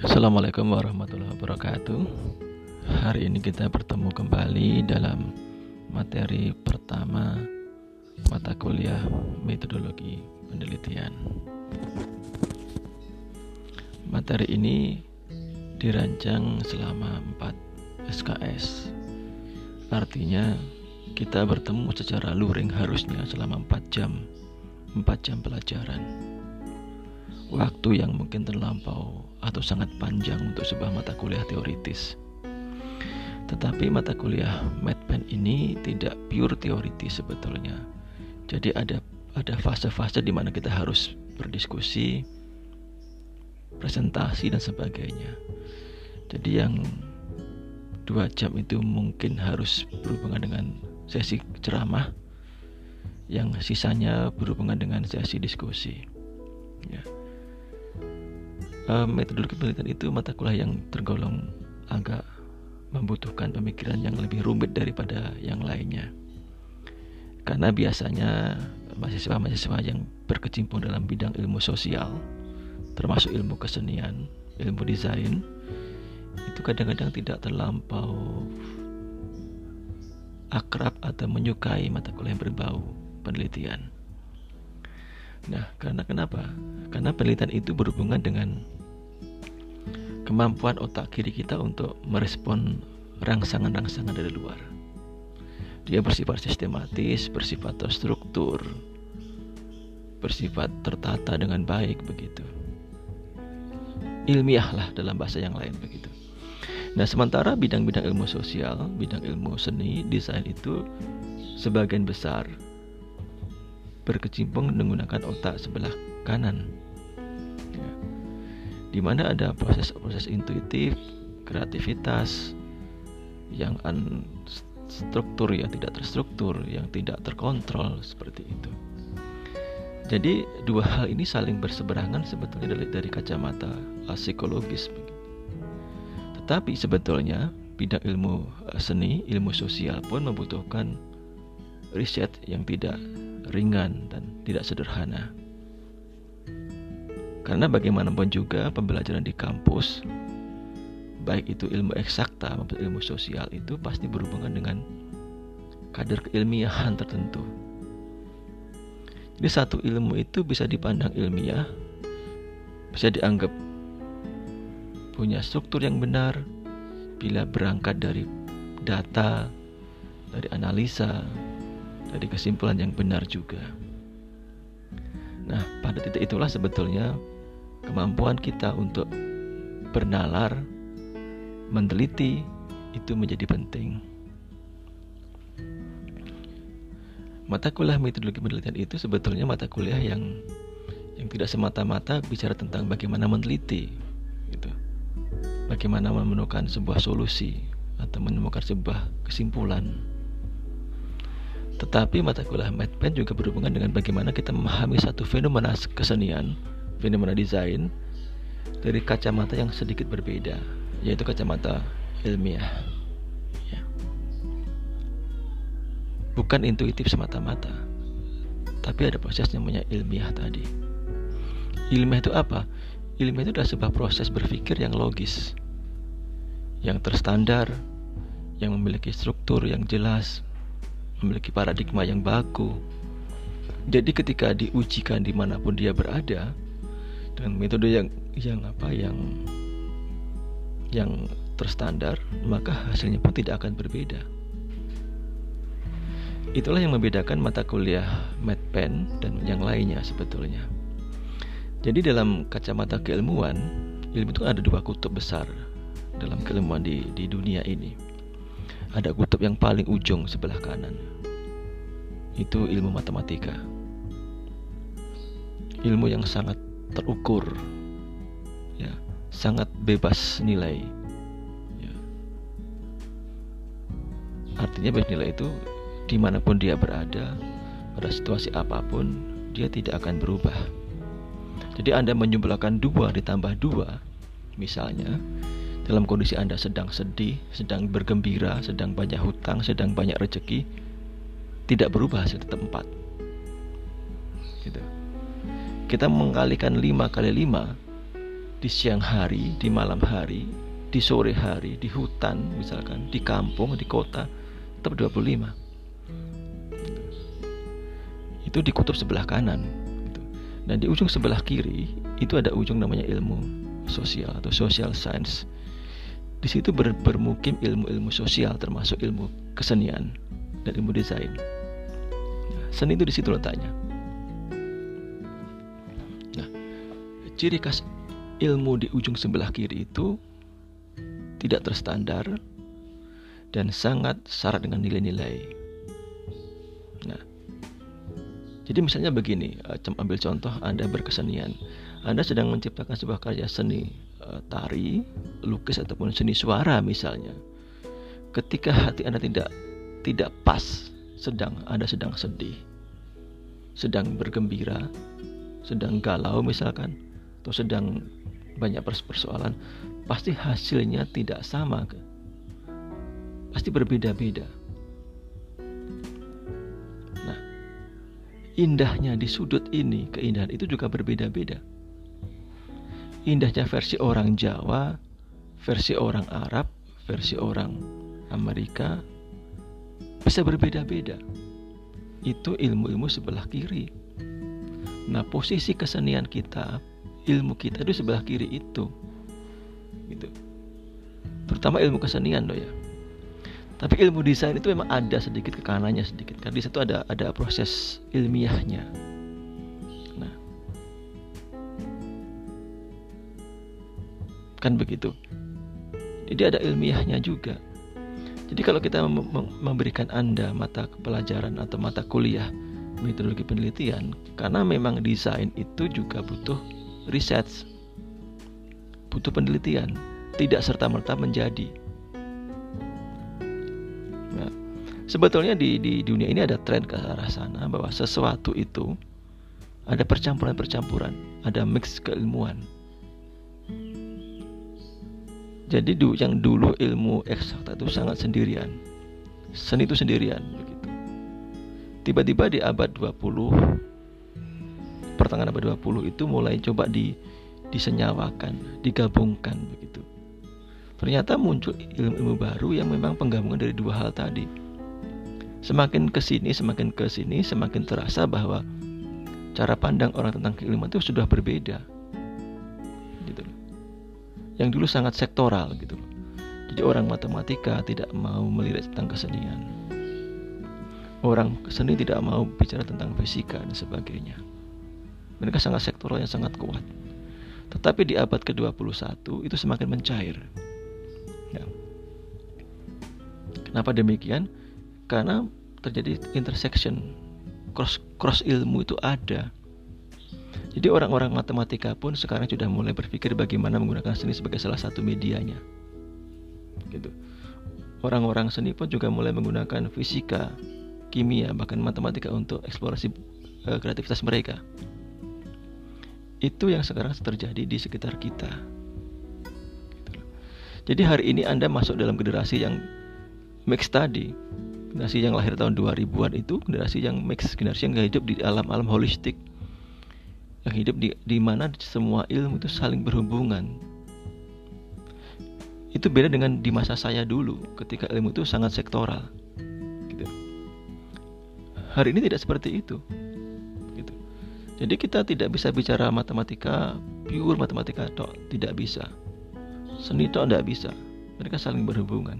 Assalamualaikum warahmatullahi wabarakatuh. Hari ini kita bertemu kembali dalam materi pertama mata kuliah metodologi penelitian. Materi ini dirancang selama 4 SKS. Artinya kita bertemu secara luring harusnya selama 4 jam 4 jam pelajaran waktu yang mungkin terlampau atau sangat panjang untuk sebuah mata kuliah teoritis. Tetapi mata kuliah MedPen ini tidak pure teoritis sebetulnya. Jadi ada ada fase-fase di mana kita harus berdiskusi, presentasi dan sebagainya. Jadi yang dua jam itu mungkin harus berhubungan dengan sesi ceramah, yang sisanya berhubungan dengan sesi diskusi. Ya uh, metodologi penelitian itu mata kuliah yang tergolong agak membutuhkan pemikiran yang lebih rumit daripada yang lainnya. Karena biasanya mahasiswa-mahasiswa yang berkecimpung dalam bidang ilmu sosial, termasuk ilmu kesenian, ilmu desain, itu kadang-kadang tidak terlampau akrab atau menyukai mata kuliah yang berbau penelitian. Nah, karena kenapa? Karena penelitian itu berhubungan dengan kemampuan otak kiri kita untuk merespon rangsangan-rangsangan dari luar. Dia bersifat sistematis, bersifat terstruktur, bersifat tertata dengan baik begitu. Ilmiah lah dalam bahasa yang lain begitu. Nah, sementara bidang-bidang ilmu sosial, bidang ilmu seni, desain itu sebagian besar berkecimpung menggunakan otak sebelah kanan di mana ada proses-proses intuitif, kreativitas yang unstruktur ya tidak terstruktur, yang tidak terkontrol seperti itu. Jadi dua hal ini saling berseberangan sebetulnya dari, dari kacamata psikologis. Tetapi sebetulnya bidang ilmu eh, seni, ilmu sosial pun membutuhkan riset yang tidak ringan dan tidak sederhana. Karena bagaimanapun juga pembelajaran di kampus baik itu ilmu eksakta maupun ilmu sosial itu pasti berhubungan dengan kadar keilmiahan tertentu. Jadi satu ilmu itu bisa dipandang ilmiah, bisa dianggap punya struktur yang benar bila berangkat dari data, dari analisa, dari kesimpulan yang benar juga. Nah, pada titik itulah sebetulnya kemampuan kita untuk bernalar, meneliti itu menjadi penting. Mata kuliah metodologi penelitian itu sebetulnya mata kuliah yang yang tidak semata-mata bicara tentang bagaimana meneliti, gitu. Bagaimana menemukan sebuah solusi atau menemukan sebuah kesimpulan. Tetapi mata kuliah MedPen juga berhubungan dengan bagaimana kita memahami satu fenomena kesenian fenomena desain dari kacamata yang sedikit berbeda, yaitu kacamata ilmiah. Ya. Bukan intuitif semata-mata, tapi ada proses yang namanya ilmiah tadi. Ilmiah itu apa? Ilmiah itu adalah sebuah proses berpikir yang logis, yang terstandar, yang memiliki struktur yang jelas, memiliki paradigma yang baku. Jadi ketika diujikan di mana pun dia berada, dengan metode yang yang apa yang yang terstandar maka hasilnya pun tidak akan berbeda. Itulah yang membedakan mata kuliah medpen dan yang lainnya sebetulnya. Jadi dalam kacamata keilmuan ilmu itu ada dua kutub besar dalam keilmuan di, di dunia ini ada kutub yang paling ujung sebelah kanan. Itu ilmu matematika. Ilmu yang sangat terukur ya sangat bebas nilai ya. artinya bebas nilai itu di mana pun dia berada pada situasi apa pun dia tidak akan berubah. Jadi anda menjumlahkan dua ditambah dua misalnya dalam kondisi anda sedang sedih sedang bergembira sedang banyak hutang sedang banyak rezeki tidak berubah hasil tetap empat gitu kita mengkalikan 5 kali 5 di siang hari, di malam hari, di sore hari, di hutan misalkan, di kampung, di kota, tetap 25. Itu di kutub sebelah kanan. Gitu. Dan di ujung sebelah kiri itu ada ujung namanya ilmu sosial atau social science. Di situ ber, bermukim ilmu-ilmu sosial termasuk ilmu kesenian dan ilmu desain. Seni itu di situ letaknya. Nah, ciri khas ilmu di ujung sebelah kiri itu tidak terstandar dan sangat syarat dengan nilai-nilai. Nah, jadi misalnya begini, eh, ambil contoh Anda berkesenian, Anda sedang menciptakan sebuah karya seni tari, lukis ataupun seni suara misalnya. Ketika hati Anda tidak tidak pas, sedang Anda sedang sedih, sedang bergembira, sedang galau misalkan, atau sedang banyak persoalan, pasti hasilnya tidak sama. Pasti berbeda-beda. Nah, indahnya di sudut ini, keindahan itu juga berbeda-beda indahnya versi orang Jawa, versi orang Arab, versi orang Amerika bisa berbeda-beda. Itu ilmu-ilmu sebelah kiri. Nah, posisi kesenian kita, ilmu kita itu sebelah kiri itu. Gitu. Terutama ilmu kesenian loh ya. Tapi ilmu desain itu memang ada sedikit ke kanannya sedikit. Karena di situ ada ada proses ilmiahnya. Kan begitu. Jadi ada ilmiahnya juga. Jadi kalau kita memberikan Anda mata pelajaran atau mata kuliah metodologi penelitian karena memang desain itu juga butuh riset butuh penelitian tidak serta-merta menjadi. Nah, sebetulnya di, di dunia ini ada tren ke arah sana bahwa sesuatu itu ada percampuran-percampuran ada mix keilmuan jadi du, yang dulu ilmu eksakta itu sangat sendirian. Seni itu sendirian begitu. Tiba-tiba di abad 20 pertengahan abad 20 itu mulai coba di disenyawakan, digabungkan begitu. Ternyata muncul ilmu-ilmu baru yang memang penggabungan dari dua hal tadi. Semakin ke sini, semakin ke sini, semakin terasa bahwa cara pandang orang tentang keilmuan itu sudah berbeda yang dulu sangat sektoral gitu loh. Jadi orang matematika tidak mau melihat tentang kesenian. Orang seni tidak mau bicara tentang fisika dan sebagainya. Mereka sangat sektoral yang sangat kuat. Tetapi di abad ke-21 itu semakin mencair. Ya. Kenapa demikian? Karena terjadi intersection cross cross ilmu itu ada jadi orang-orang matematika pun sekarang sudah mulai berpikir bagaimana menggunakan seni sebagai salah satu medianya. Gitu. Orang-orang seni pun juga mulai menggunakan fisika, kimia, bahkan matematika untuk eksplorasi uh, kreativitas mereka. Itu yang sekarang terjadi di sekitar kita. Gitu. Jadi hari ini Anda masuk dalam generasi yang mix tadi. Generasi yang lahir tahun 2000-an itu generasi yang mix, generasi yang hidup di alam-alam holistik hidup di di mana semua ilmu itu saling berhubungan. Itu beda dengan di masa saya dulu ketika ilmu itu sangat sektoral. Gitu. Hari ini tidak seperti itu. Gitu. Jadi kita tidak bisa bicara matematika pure matematika tok, tidak bisa. Seni tok tidak bisa. Mereka saling berhubungan.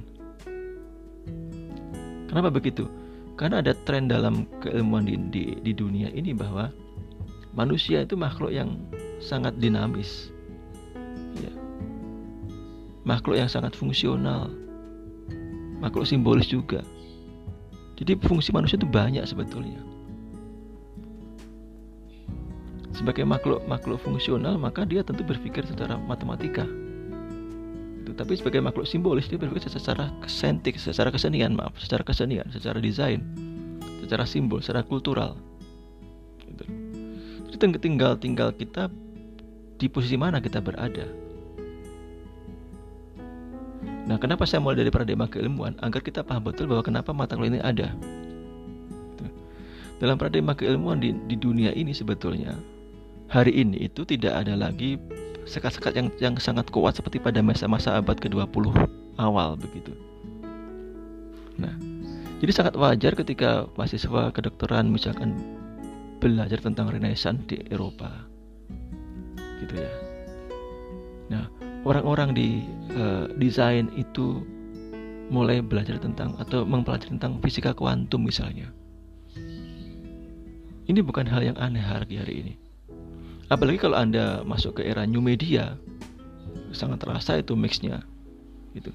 Kenapa begitu? Karena ada tren dalam keilmuan di, di, di dunia ini bahwa manusia itu makhluk yang sangat dinamis. Ya. makhluk yang sangat fungsional. Makhluk simbolis juga. Jadi fungsi manusia itu banyak sebetulnya. Sebagai makhluk makhluk fungsional maka dia tentu berpikir secara matematika. Tapi sebagai makhluk simbolis dia berpikir secara kesentik secara kesenian maaf secara kesenian secara desain secara simbol secara kultural tinggal tinggal kita di posisi mana kita berada. Nah, kenapa saya mulai dari paradigma keilmuan agar kita paham betul bahwa kenapa mata kuliah ini ada. Dalam paradigma keilmuan di, di dunia ini sebetulnya hari ini itu tidak ada lagi sekat-sekat yang yang sangat kuat seperti pada masa-masa abad ke-20 awal begitu. Nah, jadi sangat wajar ketika mahasiswa kedokteran misalkan belajar tentang Renaissance di Eropa. Gitu ya. Nah, orang-orang di uh, desain itu mulai belajar tentang atau mempelajari tentang fisika kuantum misalnya. Ini bukan hal yang aneh hari hari ini. Apalagi kalau Anda masuk ke era new media, sangat terasa itu mixnya. Gitu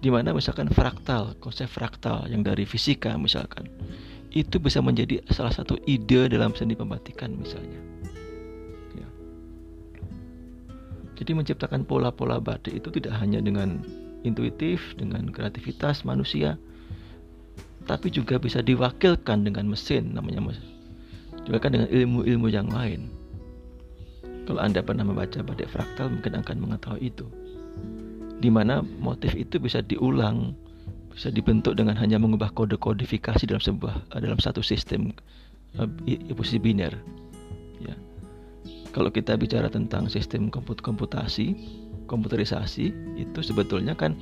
di mana misalkan fraktal, konsep fraktal yang dari fisika misalkan, itu bisa menjadi salah satu ide dalam seni pembatikan misalnya. Ya. Jadi menciptakan pola-pola batik itu tidak hanya dengan intuitif, dengan kreativitas manusia, tapi juga bisa diwakilkan dengan mesin namanya mesin. Juga kan dengan ilmu-ilmu yang lain. Kalau Anda pernah membaca batik fraktal mungkin akan mengetahui itu di mana motif itu bisa diulang, bisa dibentuk dengan hanya mengubah kode kodifikasi dalam sebuah eh, dalam satu sistem uh, posisi biner. Ya. Kalau kita bicara tentang sistem komput komputasi, komputerisasi itu sebetulnya kan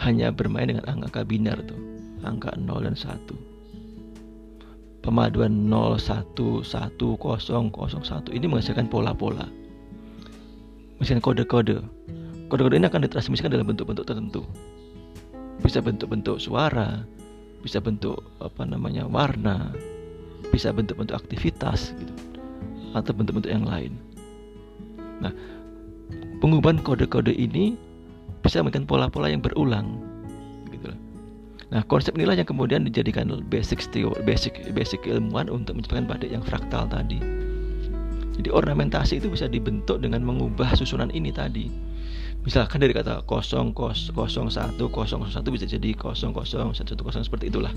hanya bermain dengan angka biner tuh, angka 0 dan 1. Pemaduan 0 1 1 0 0 1 ini menghasilkan pola-pola. Menghasilkan kode-kode Kode-kode ini akan ditransmisikan dalam bentuk-bentuk tertentu. Bisa bentuk-bentuk suara, bisa bentuk apa namanya warna, bisa bentuk-bentuk aktivitas gitu. Atau bentuk-bentuk yang lain. Nah, pengubahan kode-kode ini bisa memberikan pola-pola yang berulang gitu Nah, konsep inilah yang kemudian dijadikan basic teori, basic basic ilmuwan untuk menciptakan batik yang fraktal tadi. Jadi ornamentasi itu bisa dibentuk dengan mengubah susunan ini tadi misalkan dari kata kosong kos kosong satu kosong satu bisa jadi kosong kosong satu kosong seperti itulah.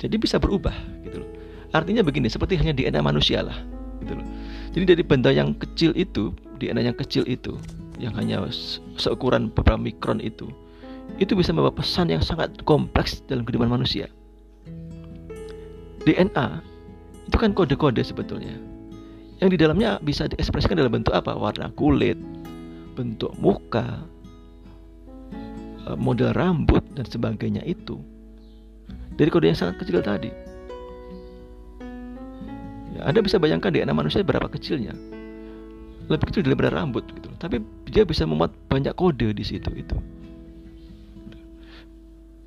Jadi bisa berubah gitu loh. Artinya begini seperti hanya DNA manusia lah gitu loh. Jadi dari benda yang kecil itu DNA yang kecil itu yang hanya seukuran beberapa mikron itu itu bisa membawa pesan yang sangat kompleks dalam kehidupan manusia. DNA itu kan kode-kode sebetulnya yang di dalamnya bisa diekspresikan dalam bentuk apa? Warna kulit, bentuk muka, eh, model rambut dan sebagainya itu dari kode yang sangat kecil tadi. Ya, anda bisa bayangkan DNA manusia berapa kecilnya, lebih kecil daripada rambut gitu. Tapi dia bisa memuat banyak kode di situ itu.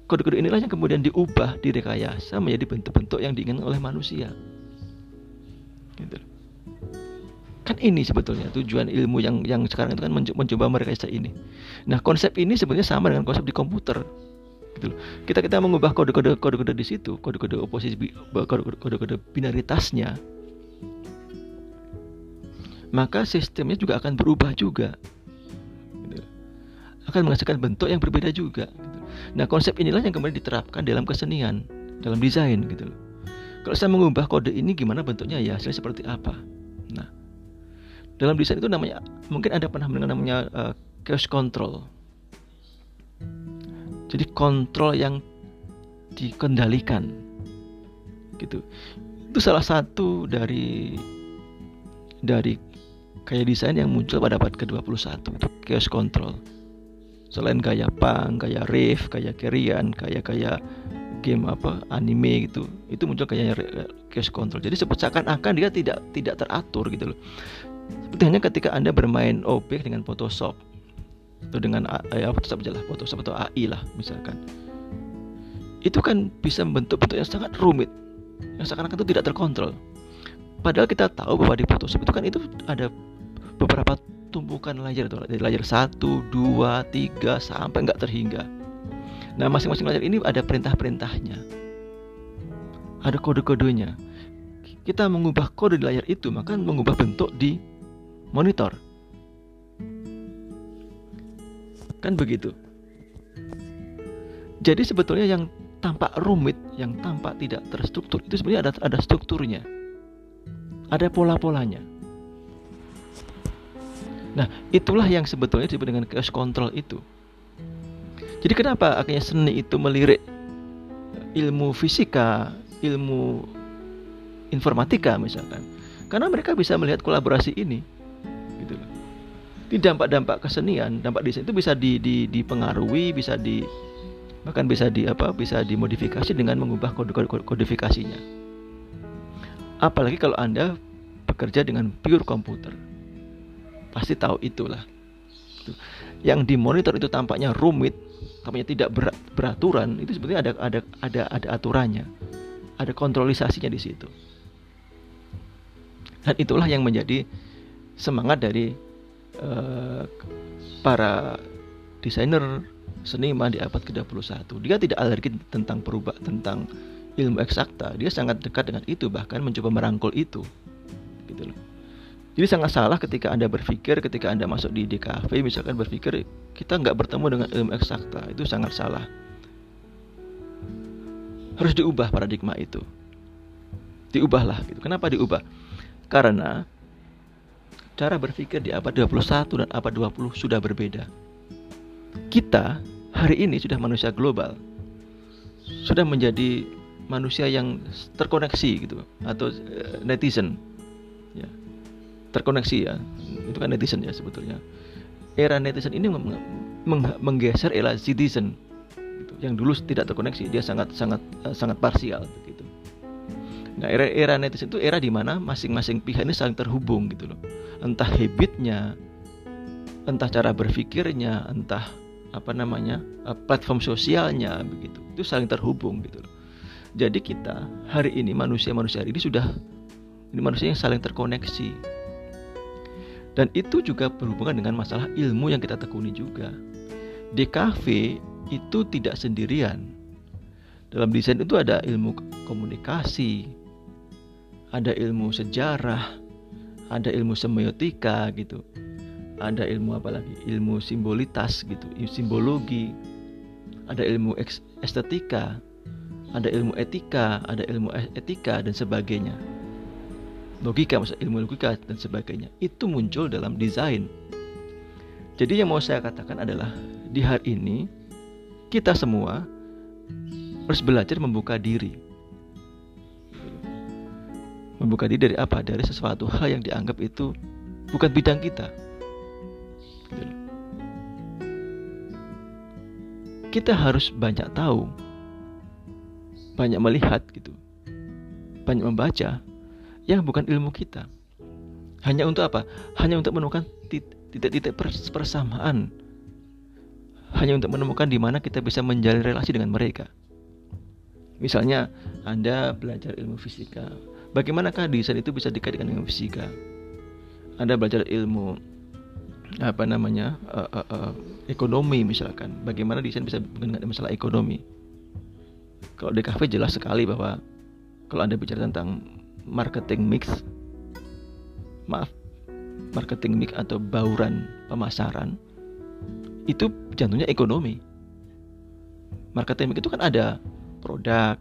Kode-kode inilah yang kemudian diubah, direkayasa menjadi bentuk-bentuk yang diinginkan oleh manusia. Gitu. Kan ini sebetulnya tujuan ilmu yang yang sekarang itu kan mencoba merekayasa ini. Nah, konsep ini sebenarnya sama dengan konsep di komputer. Gitu loh. Kita kita mengubah kode-kode kode-kode di situ, kode-kode oposisi kode-kode binaritasnya. Maka sistemnya juga akan berubah juga. Gitu. Akan menghasilkan bentuk yang berbeda juga. Gitu. Nah, konsep inilah yang kemudian diterapkan dalam kesenian, dalam desain gitu loh. Kalau saya mengubah kode ini gimana bentuknya ya hasilnya seperti apa? Dalam desain itu namanya mungkin anda pernah mendengar namanya uh, chaos control. Jadi kontrol yang dikendalikan gitu. Itu salah satu dari dari kayak desain yang muncul pada abad ke-21 itu chaos control. Selain gaya punk, gaya riff, gaya kerian, gaya gaya game apa anime gitu itu muncul kayak chaos control. Jadi seakan-akan dia tidak tidak teratur gitu loh seperti hanya ketika Anda bermain objek dengan Photoshop atau dengan ya Photoshop aja lah, Photoshop atau AI lah misalkan. Itu kan bisa membentuk bentuk yang sangat rumit, yang seakan-akan itu tidak terkontrol. Padahal kita tahu bahwa di Photoshop itu kan itu ada beberapa tumpukan layer tuh, dari layer 1, 2, 3 sampai nggak terhingga. Nah, masing-masing layer ini ada perintah-perintahnya. Ada kode-kodenya. Kita mengubah kode di layar itu, maka mengubah bentuk di monitor. Kan begitu. Jadi sebetulnya yang tampak rumit, yang tampak tidak terstruktur itu sebenarnya ada ada strukturnya. Ada pola-polanya. Nah, itulah yang sebetulnya disebut dengan chaos control itu. Jadi kenapa akhirnya seni itu melirik ilmu fisika, ilmu informatika misalkan karena mereka bisa melihat kolaborasi ini di dampak-dampak kesenian dampak desain itu bisa di, di, dipengaruhi bisa di bahkan bisa di apa bisa dimodifikasi dengan mengubah kode kodifikasinya. Apalagi kalau anda bekerja dengan pure komputer. Pasti tahu itulah. Yang dimonitor itu tampaknya rumit tampaknya tidak ber, beraturan itu sebetulnya ada ada ada ada aturannya. Ada kontrolisasinya di situ. Dan itulah yang menjadi semangat dari uh, para desainer seniman di abad ke-21. Dia tidak alergi tentang perubah tentang ilmu eksakta. Dia sangat dekat dengan itu bahkan mencoba merangkul itu. Gitu loh. Jadi sangat salah ketika Anda berpikir ketika Anda masuk di DKV misalkan berpikir kita nggak bertemu dengan ilmu eksakta. Itu sangat salah. Harus diubah paradigma itu. Diubahlah gitu. Kenapa diubah? Karena cara berpikir di abad 21 dan abad 20 sudah berbeda. Kita hari ini sudah manusia global. Sudah menjadi manusia yang terkoneksi gitu atau eh, netizen. Ya. Terkoneksi ya. Itu kan netizen ya sebetulnya. Era netizen ini meng meng menggeser era citizen gitu. Yang dulu tidak terkoneksi, dia sangat sangat eh, sangat parsial. Nah, era era netizen itu era di mana masing-masing pihak ini saling terhubung gitu loh. Entah habitnya, entah cara berpikirnya, entah apa namanya eh, platform sosialnya begitu. Itu saling terhubung gitu loh. Jadi kita hari ini manusia-manusia hari ini sudah ini manusia yang saling terkoneksi. Dan itu juga berhubungan dengan masalah ilmu yang kita tekuni juga. DKV itu tidak sendirian. Dalam desain itu ada ilmu komunikasi, ada ilmu sejarah, ada ilmu semiotika gitu. Ada ilmu apa lagi? Ilmu simbolitas gitu, simbologi. Ada ilmu estetika, ada ilmu etika, ada ilmu e-, etika dan sebagainya. Logika, maksud ilmu logika dan sebagainya. Itu muncul dalam desain. Jadi yang mau saya katakan adalah di hari ini kita semua harus belajar membuka diri membuka diri dari apa? Dari sesuatu hal yang dianggap itu bukan bidang kita. Kita harus banyak tahu, banyak melihat gitu, banyak membaca yang bukan ilmu kita. Hanya untuk apa? Hanya untuk menemukan titik-titik persamaan. Hanya untuk menemukan di mana kita bisa menjalin relasi dengan mereka. Misalnya, Anda belajar ilmu fisika, Bagaimanakah desain itu bisa dikaitkan dengan fisika? Anda belajar ilmu apa namanya uh, uh, uh, ekonomi misalkan. Bagaimana desain bisa dengan masalah ekonomi? Kalau di kafe jelas sekali bahwa kalau Anda bicara tentang marketing mix, maaf, marketing mix atau bauran pemasaran, itu jantungnya ekonomi. Marketing mix itu kan ada produk,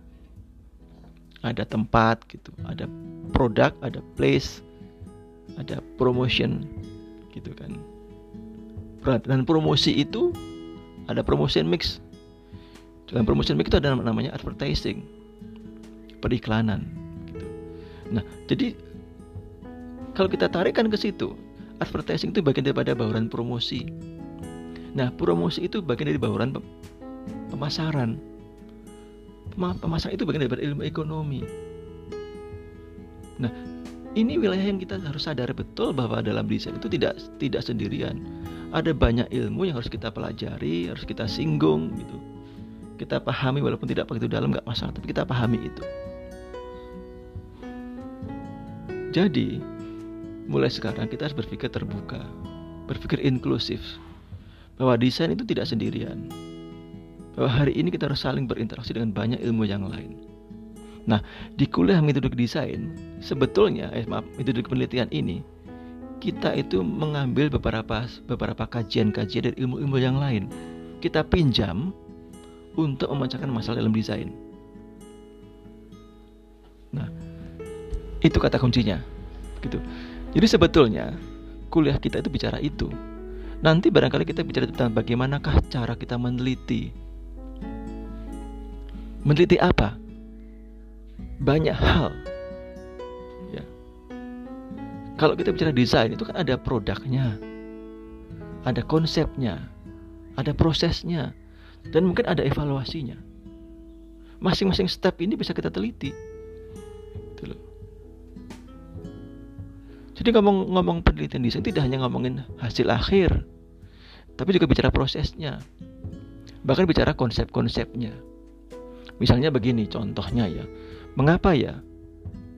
ada tempat gitu, ada produk, ada place, ada promotion gitu kan. Dan promosi itu ada promotion mix. Dalam promotion mix itu ada namanya advertising, periklanan. Gitu. Nah, jadi kalau kita tarikkan ke situ, advertising itu bagian daripada bauran promosi. Nah, promosi itu bagian dari bauran pemasaran pemasaran itu bagian dari ilmu ekonomi. Nah, ini wilayah yang kita harus sadar betul bahwa dalam desain itu tidak tidak sendirian. Ada banyak ilmu yang harus kita pelajari, harus kita singgung gitu. Kita pahami walaupun tidak begitu dalam nggak masalah, tapi kita pahami itu. Jadi, mulai sekarang kita harus berpikir terbuka, berpikir inklusif. Bahwa desain itu tidak sendirian hari ini kita harus saling berinteraksi dengan banyak ilmu yang lain. Nah, di kuliah metode desain, sebetulnya, eh maaf, metode penelitian ini, kita itu mengambil beberapa beberapa kajian-kajian dari ilmu-ilmu yang lain. Kita pinjam untuk memecahkan masalah dalam desain. Nah, itu kata kuncinya. Gitu. Jadi sebetulnya kuliah kita itu bicara itu. Nanti barangkali kita bicara tentang bagaimanakah cara kita meneliti Meneliti apa? Banyak hal. Kalau kita bicara desain itu kan ada produknya, ada konsepnya, ada prosesnya, dan mungkin ada evaluasinya. Masing-masing step ini bisa kita teliti. Gitu. Jadi ngomong-ngomong penelitian desain tidak hanya ngomongin hasil akhir, tapi juga bicara prosesnya. Bahkan bicara konsep-konsepnya. Misalnya begini contohnya ya. Mengapa ya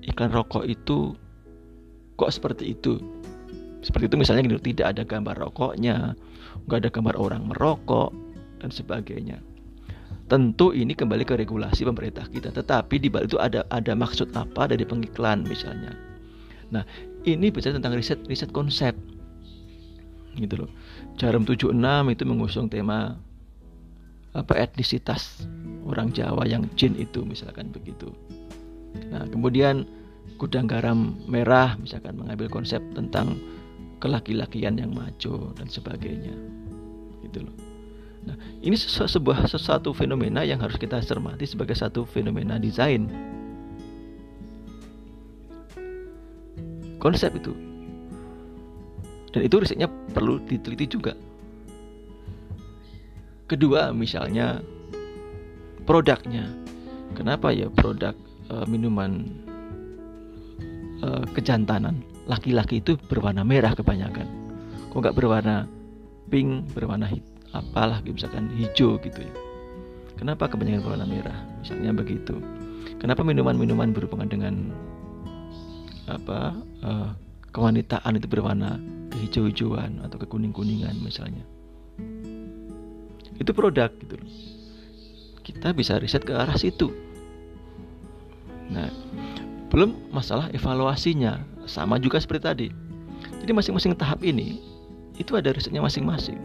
iklan rokok itu kok seperti itu? Seperti itu misalnya gini, tidak ada gambar rokoknya, nggak ada gambar orang merokok, dan sebagainya. Tentu ini kembali ke regulasi pemerintah kita, tetapi di balik itu ada ada maksud apa dari pengiklan misalnya. Nah, ini bicara tentang riset riset konsep. Gitu loh. Jarum 76 itu mengusung tema apa etnisitas orang Jawa yang jin itu misalkan begitu. Nah, kemudian gudang garam merah misalkan mengambil konsep tentang kelaki-lakian yang maco dan sebagainya. Gitu loh. Nah, ini sebuah sesuatu fenomena yang harus kita cermati sebagai satu fenomena desain. Konsep itu. Dan itu risetnya perlu diteliti juga. Kedua, misalnya produknya. Kenapa ya produk uh, minuman uh, kejantanan laki-laki itu berwarna merah kebanyakan? Kok nggak berwarna pink, berwarna hitam? apalah misalkan hijau gitu ya kenapa kebanyakan berwarna merah misalnya begitu kenapa minuman-minuman berhubungan dengan apa uh, kewanitaan itu berwarna kehijau-hijauan atau kekuning-kuningan misalnya itu produk gitu loh kita bisa riset ke arah situ nah belum masalah evaluasinya sama juga seperti tadi jadi masing-masing tahap ini itu ada risetnya masing-masing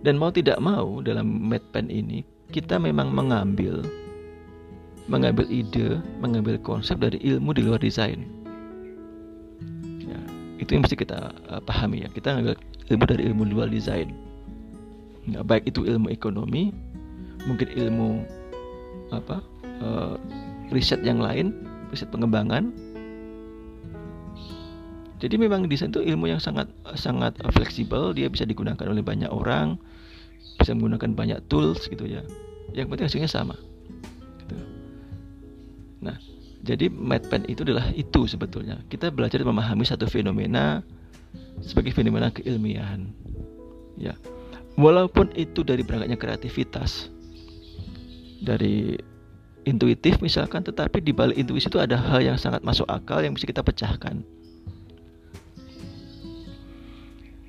dan mau tidak mau dalam medpen ini kita memang mengambil mengambil ide, mengambil konsep dari ilmu di luar desain. Ya, itu yang mesti kita uh, pahami ya. Kita mengambil ilmu dari ilmu luar desain. Ya, baik itu ilmu ekonomi, mungkin ilmu apa uh, riset yang lain, riset pengembangan. Jadi memang desain itu ilmu yang sangat sangat fleksibel, dia bisa digunakan oleh banyak orang bisa menggunakan banyak tools gitu ya yang penting hasilnya sama gitu. nah jadi MedPen itu adalah itu sebetulnya kita belajar memahami satu fenomena sebagai fenomena keilmiahan ya walaupun itu dari berangkatnya kreativitas dari intuitif misalkan tetapi di balik intuisi itu ada hal yang sangat masuk akal yang bisa kita pecahkan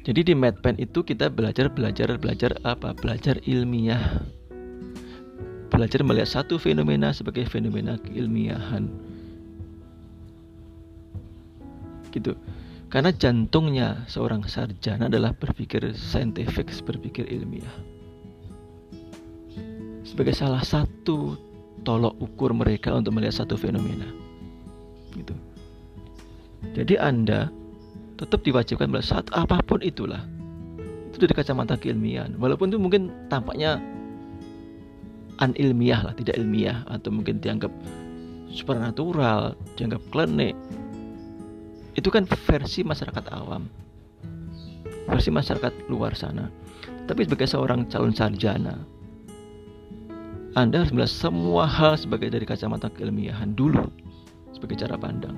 Jadi di MedPen itu kita belajar belajar belajar apa? Belajar ilmiah. Belajar melihat satu fenomena sebagai fenomena keilmiahan. Gitu. Karena jantungnya seorang sarjana adalah berpikir saintifik, berpikir ilmiah. Sebagai salah satu tolok ukur mereka untuk melihat satu fenomena. Gitu. Jadi Anda tetap diwajibkan belajar saat apa pun itulah. Itu dari kacamata keilmian walaupun itu mungkin tampaknya anilmiah lah tidak ilmiah atau mungkin dianggap supernatural dianggap klinik itu kan versi masyarakat awam. Versi masyarakat luar sana. Tapi sebagai seorang calon sarjana anda harus melihat semua hal sebagai dari kacamata keilmiahan dulu sebagai cara pandang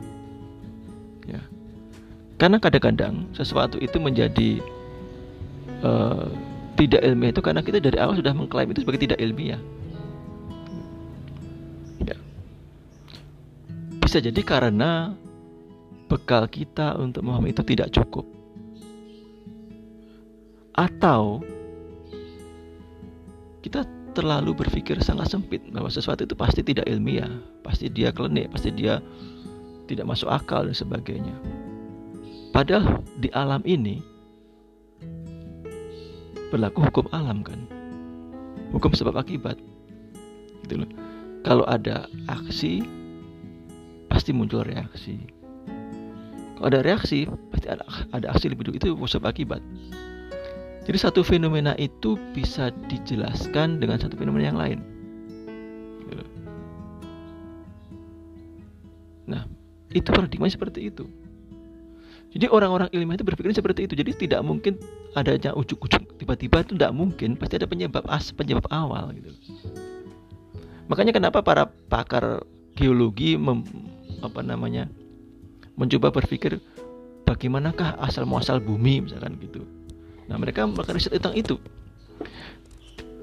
ya karena kadang-kadang sesuatu itu menjadi uh, tidak ilmiah itu karena kita dari awal sudah mengklaim itu sebagai tidak ilmiah. Ya. Bisa jadi karena bekal kita untuk memahami itu tidak cukup. Atau terlalu berpikir sangat sempit bahwa sesuatu itu pasti tidak ilmiah, pasti dia klinik, pasti dia tidak masuk akal dan sebagainya. Padahal di alam ini berlaku hukum alam kan. Hukum sebab akibat. Gitu loh. Kalau ada aksi pasti muncul reaksi. Kalau ada reaksi pasti ada ada aksi lebih dulu itu sebab akibat. Jadi satu fenomena itu bisa dijelaskan dengan satu fenomena yang lain. Gitu nah, itu paradigma seperti itu. Jadi orang-orang ilmiah itu berpikir seperti itu. Jadi tidak mungkin adanya ujuk-ujuk tiba-tiba itu tidak mungkin. Pasti ada penyebab as, penyebab awal gitu. Makanya kenapa para pakar geologi mem, apa namanya mencoba berpikir bagaimanakah asal muasal bumi misalkan gitu. Nah mereka melakukan riset tentang itu.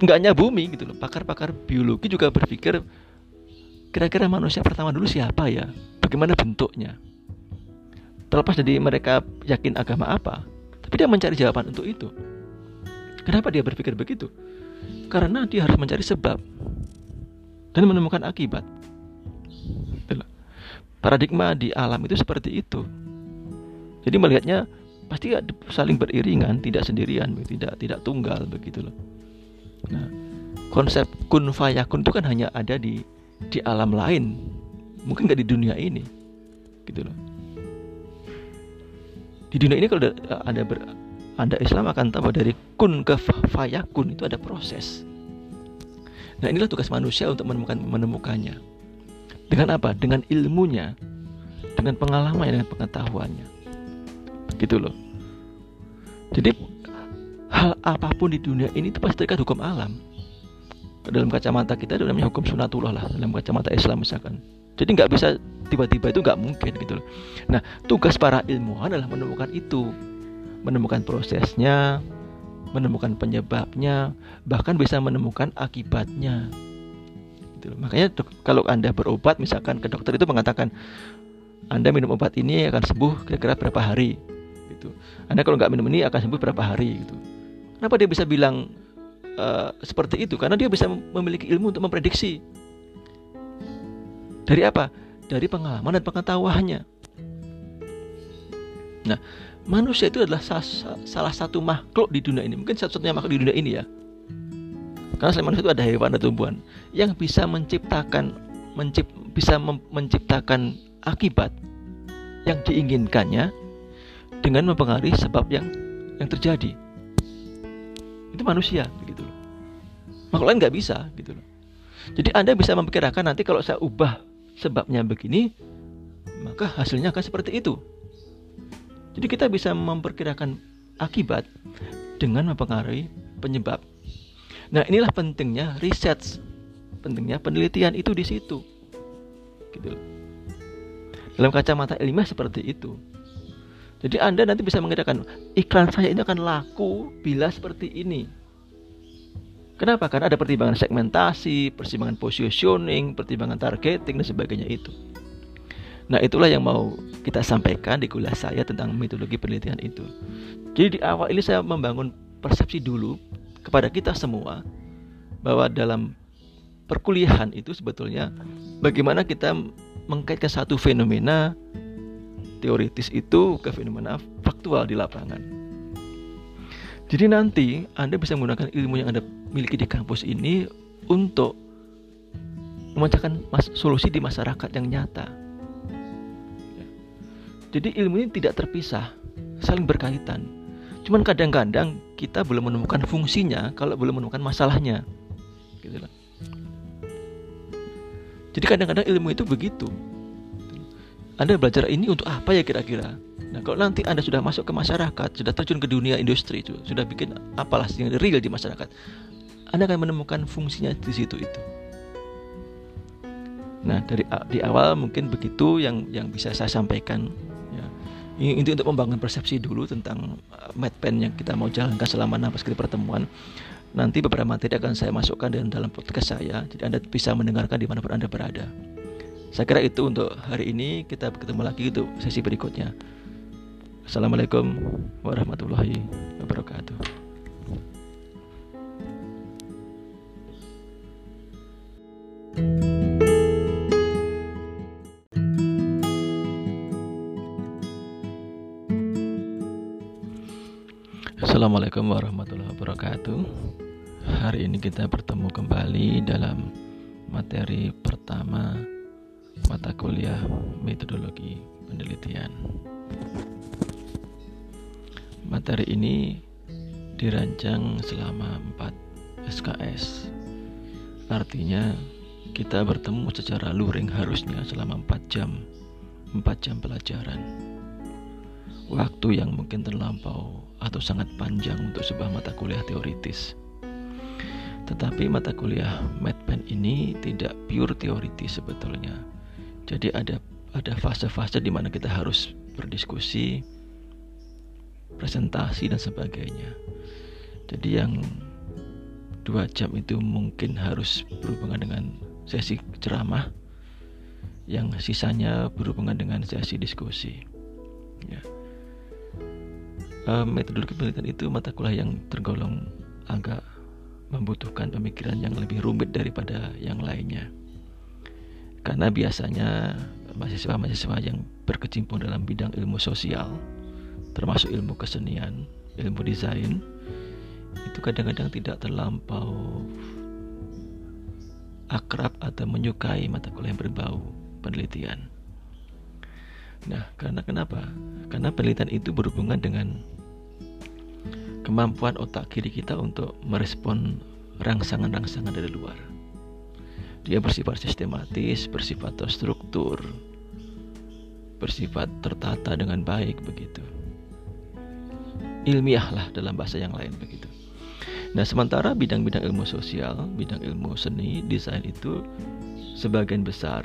Enggak hanya bumi gitu loh. Pakar-pakar biologi juga berpikir kira-kira manusia pertama dulu siapa ya? Bagaimana bentuknya? Terlepas dari mereka yakin agama apa, tapi dia mencari jawaban untuk itu. Kenapa dia berpikir begitu? Karena dia harus mencari sebab dan menemukan akibat. Paradigma di alam itu seperti itu. Jadi melihatnya pasti saling beriringan, tidak sendirian, tidak tidak tunggal begitu loh. Nah, konsep kun fayakun itu kan hanya ada di di alam lain, mungkin nggak di dunia ini, gitu loh di dunia ini kalau ada ber, anda Islam akan tahu dari kun ke fayakun itu ada proses. Nah inilah tugas manusia untuk menemukan menemukannya. Dengan apa? Dengan ilmunya, dengan pengalaman, dengan pengetahuannya. Gitu loh. Jadi hal apa pun di dunia ini itu pasti terikat hukum alam. Dalam kacamata kita itu namanya hukum sunatullah lah. Dalam kacamata Islam misalkan. Jadi nggak bisa tiba-tiba itu nggak mungkin gitu loh. Nah, tugas para ilmuwan adalah menemukan itu, menemukan prosesnya, menemukan penyebabnya, bahkan bisa menemukan akibatnya. Gitu loh. Makanya kalau anda berobat, misalkan ke dokter itu mengatakan anda minum obat ini akan sembuh kira-kira berapa hari, gitu. Anda kalau nggak minum ini akan sembuh berapa hari, gitu. Kenapa dia bisa bilang uh, seperti itu? Karena dia bisa memiliki ilmu untuk memprediksi dari apa? Dari pengalaman dan pengetahuannya. Nah, manusia itu adalah salah satu makhluk di dunia ini. Mungkin satu-satunya makhluk di dunia ini ya. Karena selain manusia itu ada hewan dan tumbuhan yang bisa menciptakan mencip, bisa menciptakan akibat yang diinginkannya dengan mempengaruhi sebab yang yang terjadi. Itu manusia begitu loh. Makhluk lain nggak bisa gitu loh. Jadi Anda bisa memperkirakan nanti kalau saya ubah sebabnya begini, maka hasilnya akan seperti itu. Jadi kita bisa memperkirakan akibat dengan mempengaruhi penyebab. Nah, inilah pentingnya riset, pentingnya penelitian itu di situ. Gitu Dalam kacamata ilmiah seperti itu. Jadi Anda nanti bisa mengatakan iklan saya ini akan laku bila seperti ini. Kenapa? Karena ada pertimbangan segmentasi, pertimbangan positioning, pertimbangan targeting dan sebagainya itu. Nah, itulah yang mau kita sampaikan di kuliah saya tentang metodologi penelitian itu. Jadi di awal ini saya membangun persepsi dulu kepada kita semua bahwa dalam perkuliahan itu sebetulnya bagaimana kita mengkaitkan satu fenomena teoritis itu ke fenomena faktual di lapangan. Jadi nanti Anda bisa menggunakan ilmu yang Anda miliki di kampus ini untuk memecahkan solusi di masyarakat yang nyata. Ya. Jadi ilmu ini tidak terpisah, saling berkaitan. Cuman kadang-kadang kita belum menemukan fungsinya kalau belum menemukan masalahnya. Gitu Jadi kadang-kadang ilmu itu begitu. Anda belajar ini untuk apa ya kira-kira? Nah, kalau nanti Anda sudah masuk ke masyarakat, sudah terjun ke dunia industri itu, sudah bikin apalah yang real di masyarakat, Anda akan menemukan fungsinya di situ itu. Nah, dari di awal mungkin begitu yang yang bisa saya sampaikan ya. Ini untuk membangun persepsi dulu tentang uh, pen yang kita mau jalankan selama enam kali pertemuan. Nanti beberapa materi akan saya masukkan dalam dalam podcast saya, jadi Anda bisa mendengarkan di mana pun Anda berada. Saya kira itu untuk hari ini. Kita ketemu lagi untuk sesi berikutnya. Assalamualaikum warahmatullahi wabarakatuh. Assalamualaikum warahmatullahi wabarakatuh. Hari ini kita bertemu kembali dalam materi pertama mata kuliah metodologi penelitian. Materi ini dirancang selama 4 SKS. Artinya kita bertemu secara luring harusnya selama 4 jam 4 jam pelajaran waktu yang mungkin terlampau atau sangat panjang untuk sebuah mata kuliah teoritis. Tetapi mata kuliah MedPen ini tidak pure teoritis sebetulnya. Jadi ada ada fase-fase di mana kita harus berdiskusi, presentasi dan sebagainya. Jadi yang dua jam itu mungkin harus berhubungan dengan sesi ceramah, yang sisanya berhubungan dengan sesi diskusi. Ya. Uh, metodologi penelitian itu mata kuliah yang tergolong agak membutuhkan pemikiran yang lebih rumit daripada yang lainnya. Karena biasanya mahasiswa-mahasiswa yang berkecimpung dalam bidang ilmu sosial, termasuk ilmu kesenian, ilmu desain, itu kadang-kadang tidak terlampau akrab atau menyukai mata kuliah yang berbau penelitian. Nah, karena kenapa? Karena penelitian itu berhubungan dengan kemampuan otak kiri kita untuk merespon rangsangan-rangsangan dari luar. Dia bersifat sistematis, bersifat terstruktur, bersifat tertata dengan baik begitu. Ilmiah lah dalam bahasa yang lain begitu. Nah, sementara bidang-bidang ilmu sosial, bidang ilmu seni, desain itu sebagian besar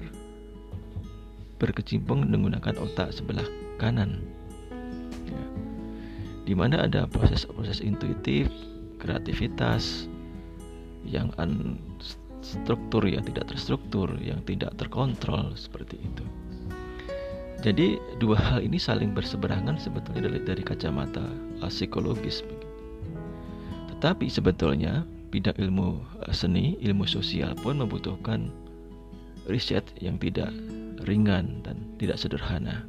berkecimpung menggunakan otak sebelah kanan di mana ada proses-proses intuitif, kreativitas yang unstruktur ya tidak terstruktur, yang tidak terkontrol seperti itu. Jadi dua hal ini saling berseberangan sebetulnya dari, dari kacamata psikologis. Tetapi sebetulnya bidang ilmu seni, ilmu sosial pun membutuhkan riset yang tidak ringan dan tidak sederhana.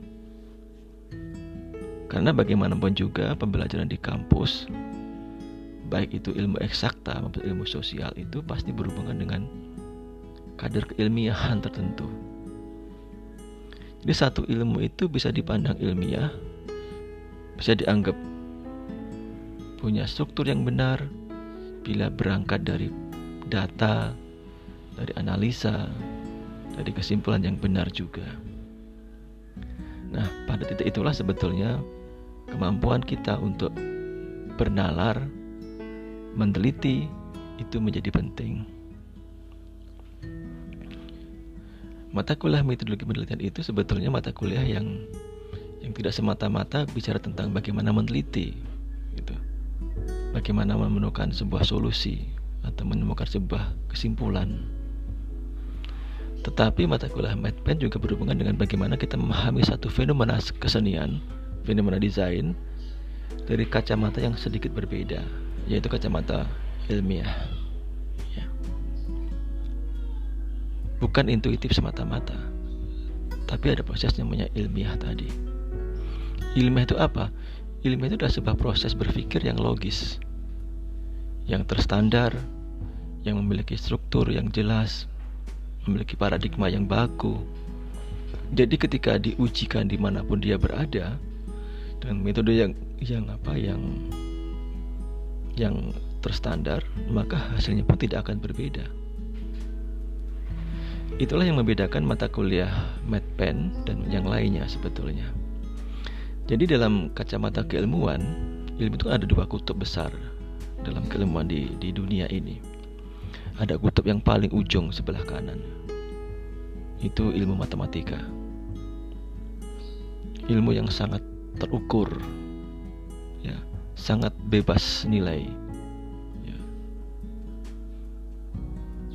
Karena bagaimanapun juga pembelajaran di kampus baik itu ilmu eksakta maupun ilmu sosial itu pasti berhubungan dengan kadar keilmiahan tertentu. Jadi satu ilmu itu bisa dipandang ilmiah, bisa dianggap punya struktur yang benar bila berangkat dari data, dari analisa, dari kesimpulan yang benar juga. Nah, pada titik itulah sebetulnya kemampuan kita untuk bernalar, meneliti itu menjadi penting. Mata kuliah metodologi penelitian itu sebetulnya mata kuliah yang yang tidak semata-mata bicara tentang bagaimana meneliti, gitu. Bagaimana menemukan sebuah solusi atau menemukan sebuah kesimpulan. Tetapi mata kuliah MedPen juga berhubungan dengan bagaimana kita memahami satu fenomena kesenian fenomena desain dari kacamata yang sedikit berbeda, yaitu kacamata ilmiah. Ya. Bukan intuitif semata-mata, tapi ada proses namanya ilmiah tadi. Ilmiah itu apa? Ilmiah itu adalah sebuah proses berpikir yang logis, yang terstandar, yang memiliki struktur yang jelas, memiliki paradigma yang baku. Jadi ketika diujikan di mana pun dia berada, dengan metode yang yang apa yang yang terstandar maka hasilnya pun tidak akan berbeda. Itulah yang membedakan mata kuliah MedPen dan yang lainnya sebetulnya. Jadi dalam kacamata keilmuan ilmu itu ada dua kutub besar dalam keilmuan di, di dunia ini. Ada kutub yang paling ujung sebelah kanan itu ilmu matematika. Ilmu yang sangat terukur sangat bebas nilai ya.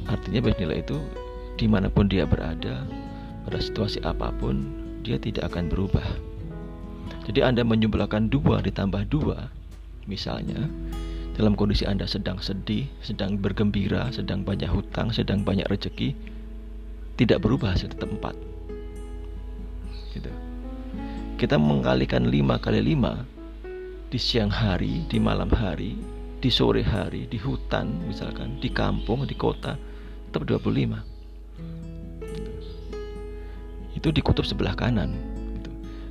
artinya bebas nilai itu di mana pun dia berada pada situasi apa pun dia tidak akan berubah jadi anda menjumlahkan dua ditambah dua misalnya dalam kondisi Anda sedang sedih, sedang bergembira, sedang banyak hutang, sedang banyak rezeki, tidak berubah hasil tetap empat. Gitu kita mengkalikan 5 kali 5 di siang hari, di malam hari, di sore hari, di hutan misalkan, di kampung, di kota, tetap 25. Itu di kutub sebelah kanan.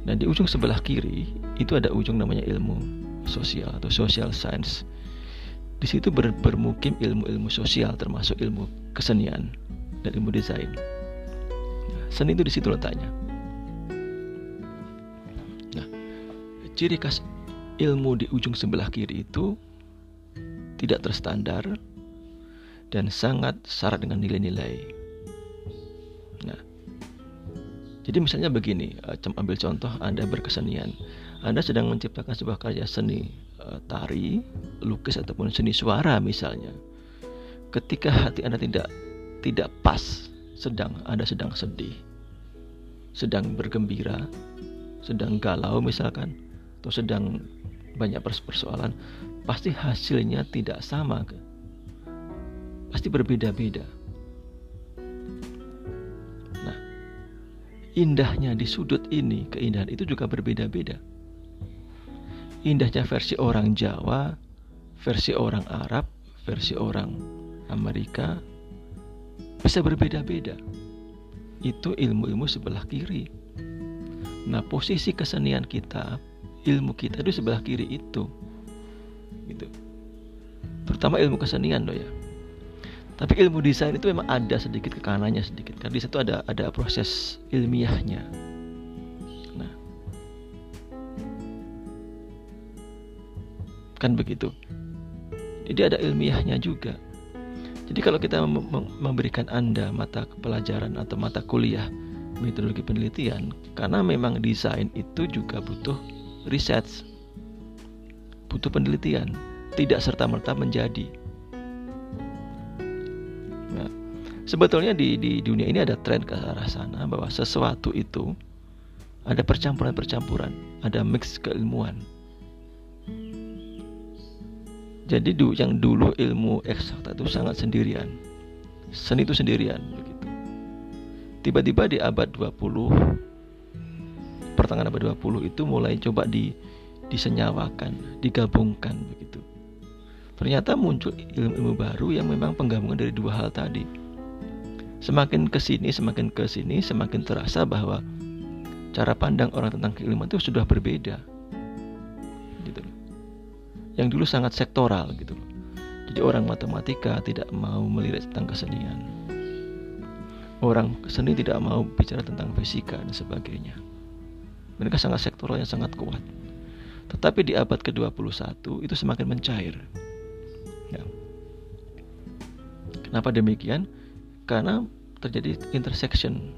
Dan di ujung sebelah kiri itu ada ujung namanya ilmu sosial atau social science. Di situ ber, bermukim ilmu-ilmu sosial termasuk ilmu kesenian dan ilmu desain. Seni itu di situ letaknya. ciri khas ilmu di ujung sebelah kiri itu tidak terstandar dan sangat syarat dengan nilai-nilai. Nah, jadi misalnya begini, eh, ambil contoh Anda berkesenian. Anda sedang menciptakan sebuah karya seni eh, tari, lukis ataupun seni suara misalnya. Ketika hati Anda tidak tidak pas, sedang Anda sedang sedih, sedang bergembira, sedang galau misalkan, atau sedang banyak persoalan, pasti hasilnya tidak sama. Pasti berbeda-beda. Nah, indahnya di sudut ini, keindahan itu juga berbeda-beda. Indahnya versi orang Jawa, versi orang Arab, versi orang Amerika bisa berbeda-beda itu ilmu-ilmu sebelah kiri. Nah, posisi kesenian kita, ilmu kita itu sebelah kiri itu. Gitu. Terutama ilmu kesenian loh ya. Tapi ilmu desain itu memang ada sedikit ke kanannya sedikit. Karena di situ ada ada proses ilmiahnya. Nah. Kan begitu. Jadi ada ilmiahnya juga. Jadi kalau kita memberikan Anda mata pelajaran atau mata kuliah metodologi penelitian, karena memang desain itu juga butuh riset, butuh penelitian, tidak serta-merta menjadi. Nah, sebetulnya di, di dunia ini ada tren ke arah sana bahwa sesuatu itu ada percampuran-percampuran, ada mix keilmuan. Jadi yang dulu ilmu eksakta itu sangat sendirian. Seni itu sendirian begitu. Tiba-tiba di abad 20 pertengahan abad 20 itu mulai coba di disenyawakan, digabungkan begitu. Ternyata muncul ilmu-ilmu baru yang memang penggabungan dari dua hal tadi. Semakin ke sini, semakin ke sini, semakin terasa bahwa cara pandang orang tentang keilmuan itu sudah berbeda yang dulu sangat sektoral gitu Jadi orang matematika tidak mau melihat tentang kesenian. Orang seni tidak mau bicara tentang fisika dan sebagainya. Mereka sangat sektoral yang sangat kuat. Tetapi di abad ke-21 itu semakin mencair. Ya. Kenapa demikian? Karena terjadi intersection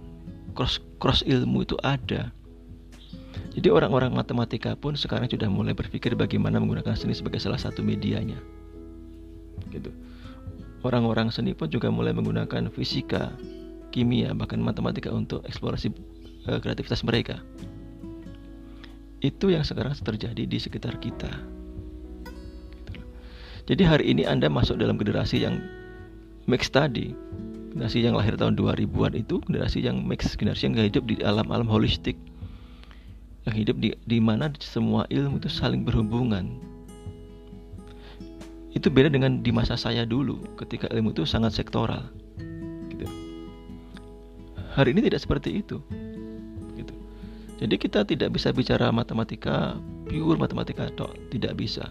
cross cross ilmu itu ada jadi orang-orang matematika pun sekarang sudah mulai berpikir bagaimana menggunakan seni sebagai salah satu medianya. Gitu. Orang-orang seni pun juga mulai menggunakan fisika, kimia, bahkan matematika untuk eksplorasi uh, kreativitas mereka. Itu yang sekarang terjadi di sekitar kita. Jadi hari ini Anda masuk dalam generasi yang mix tadi, generasi yang lahir tahun 2000-an itu generasi yang mix, generasi yang hidup di alam-alam holistik yang hidup di, di mana semua ilmu itu saling berhubungan. Itu beda dengan di masa saya dulu ketika ilmu itu sangat sektoral. Gitu. Hari ini tidak seperti itu. Jadi kita tidak bisa bicara matematika pure matematika tok, tidak bisa.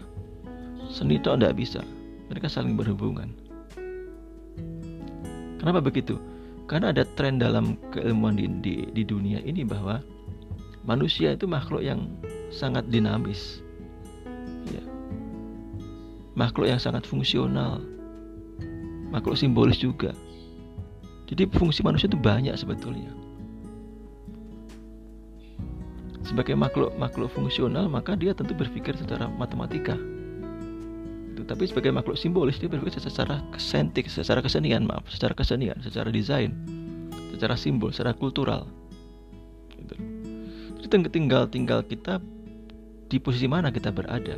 Seni tok tidak bisa. Mereka saling berhubungan. Kenapa begitu? Karena ada tren dalam keilmuan di, di, di dunia ini bahwa manusia itu makhluk yang sangat dinamis ya. makhluk yang sangat fungsional makhluk simbolis juga jadi fungsi manusia itu banyak sebetulnya sebagai makhluk makhluk fungsional maka dia tentu berpikir secara matematika. Tapi sebagai makhluk simbolis dia berpikir secara kesentik secara kesenian maaf secara kesenian secara desain secara simbol secara kultural. Itu tinggal tinggal kita di posisi mana kita berada.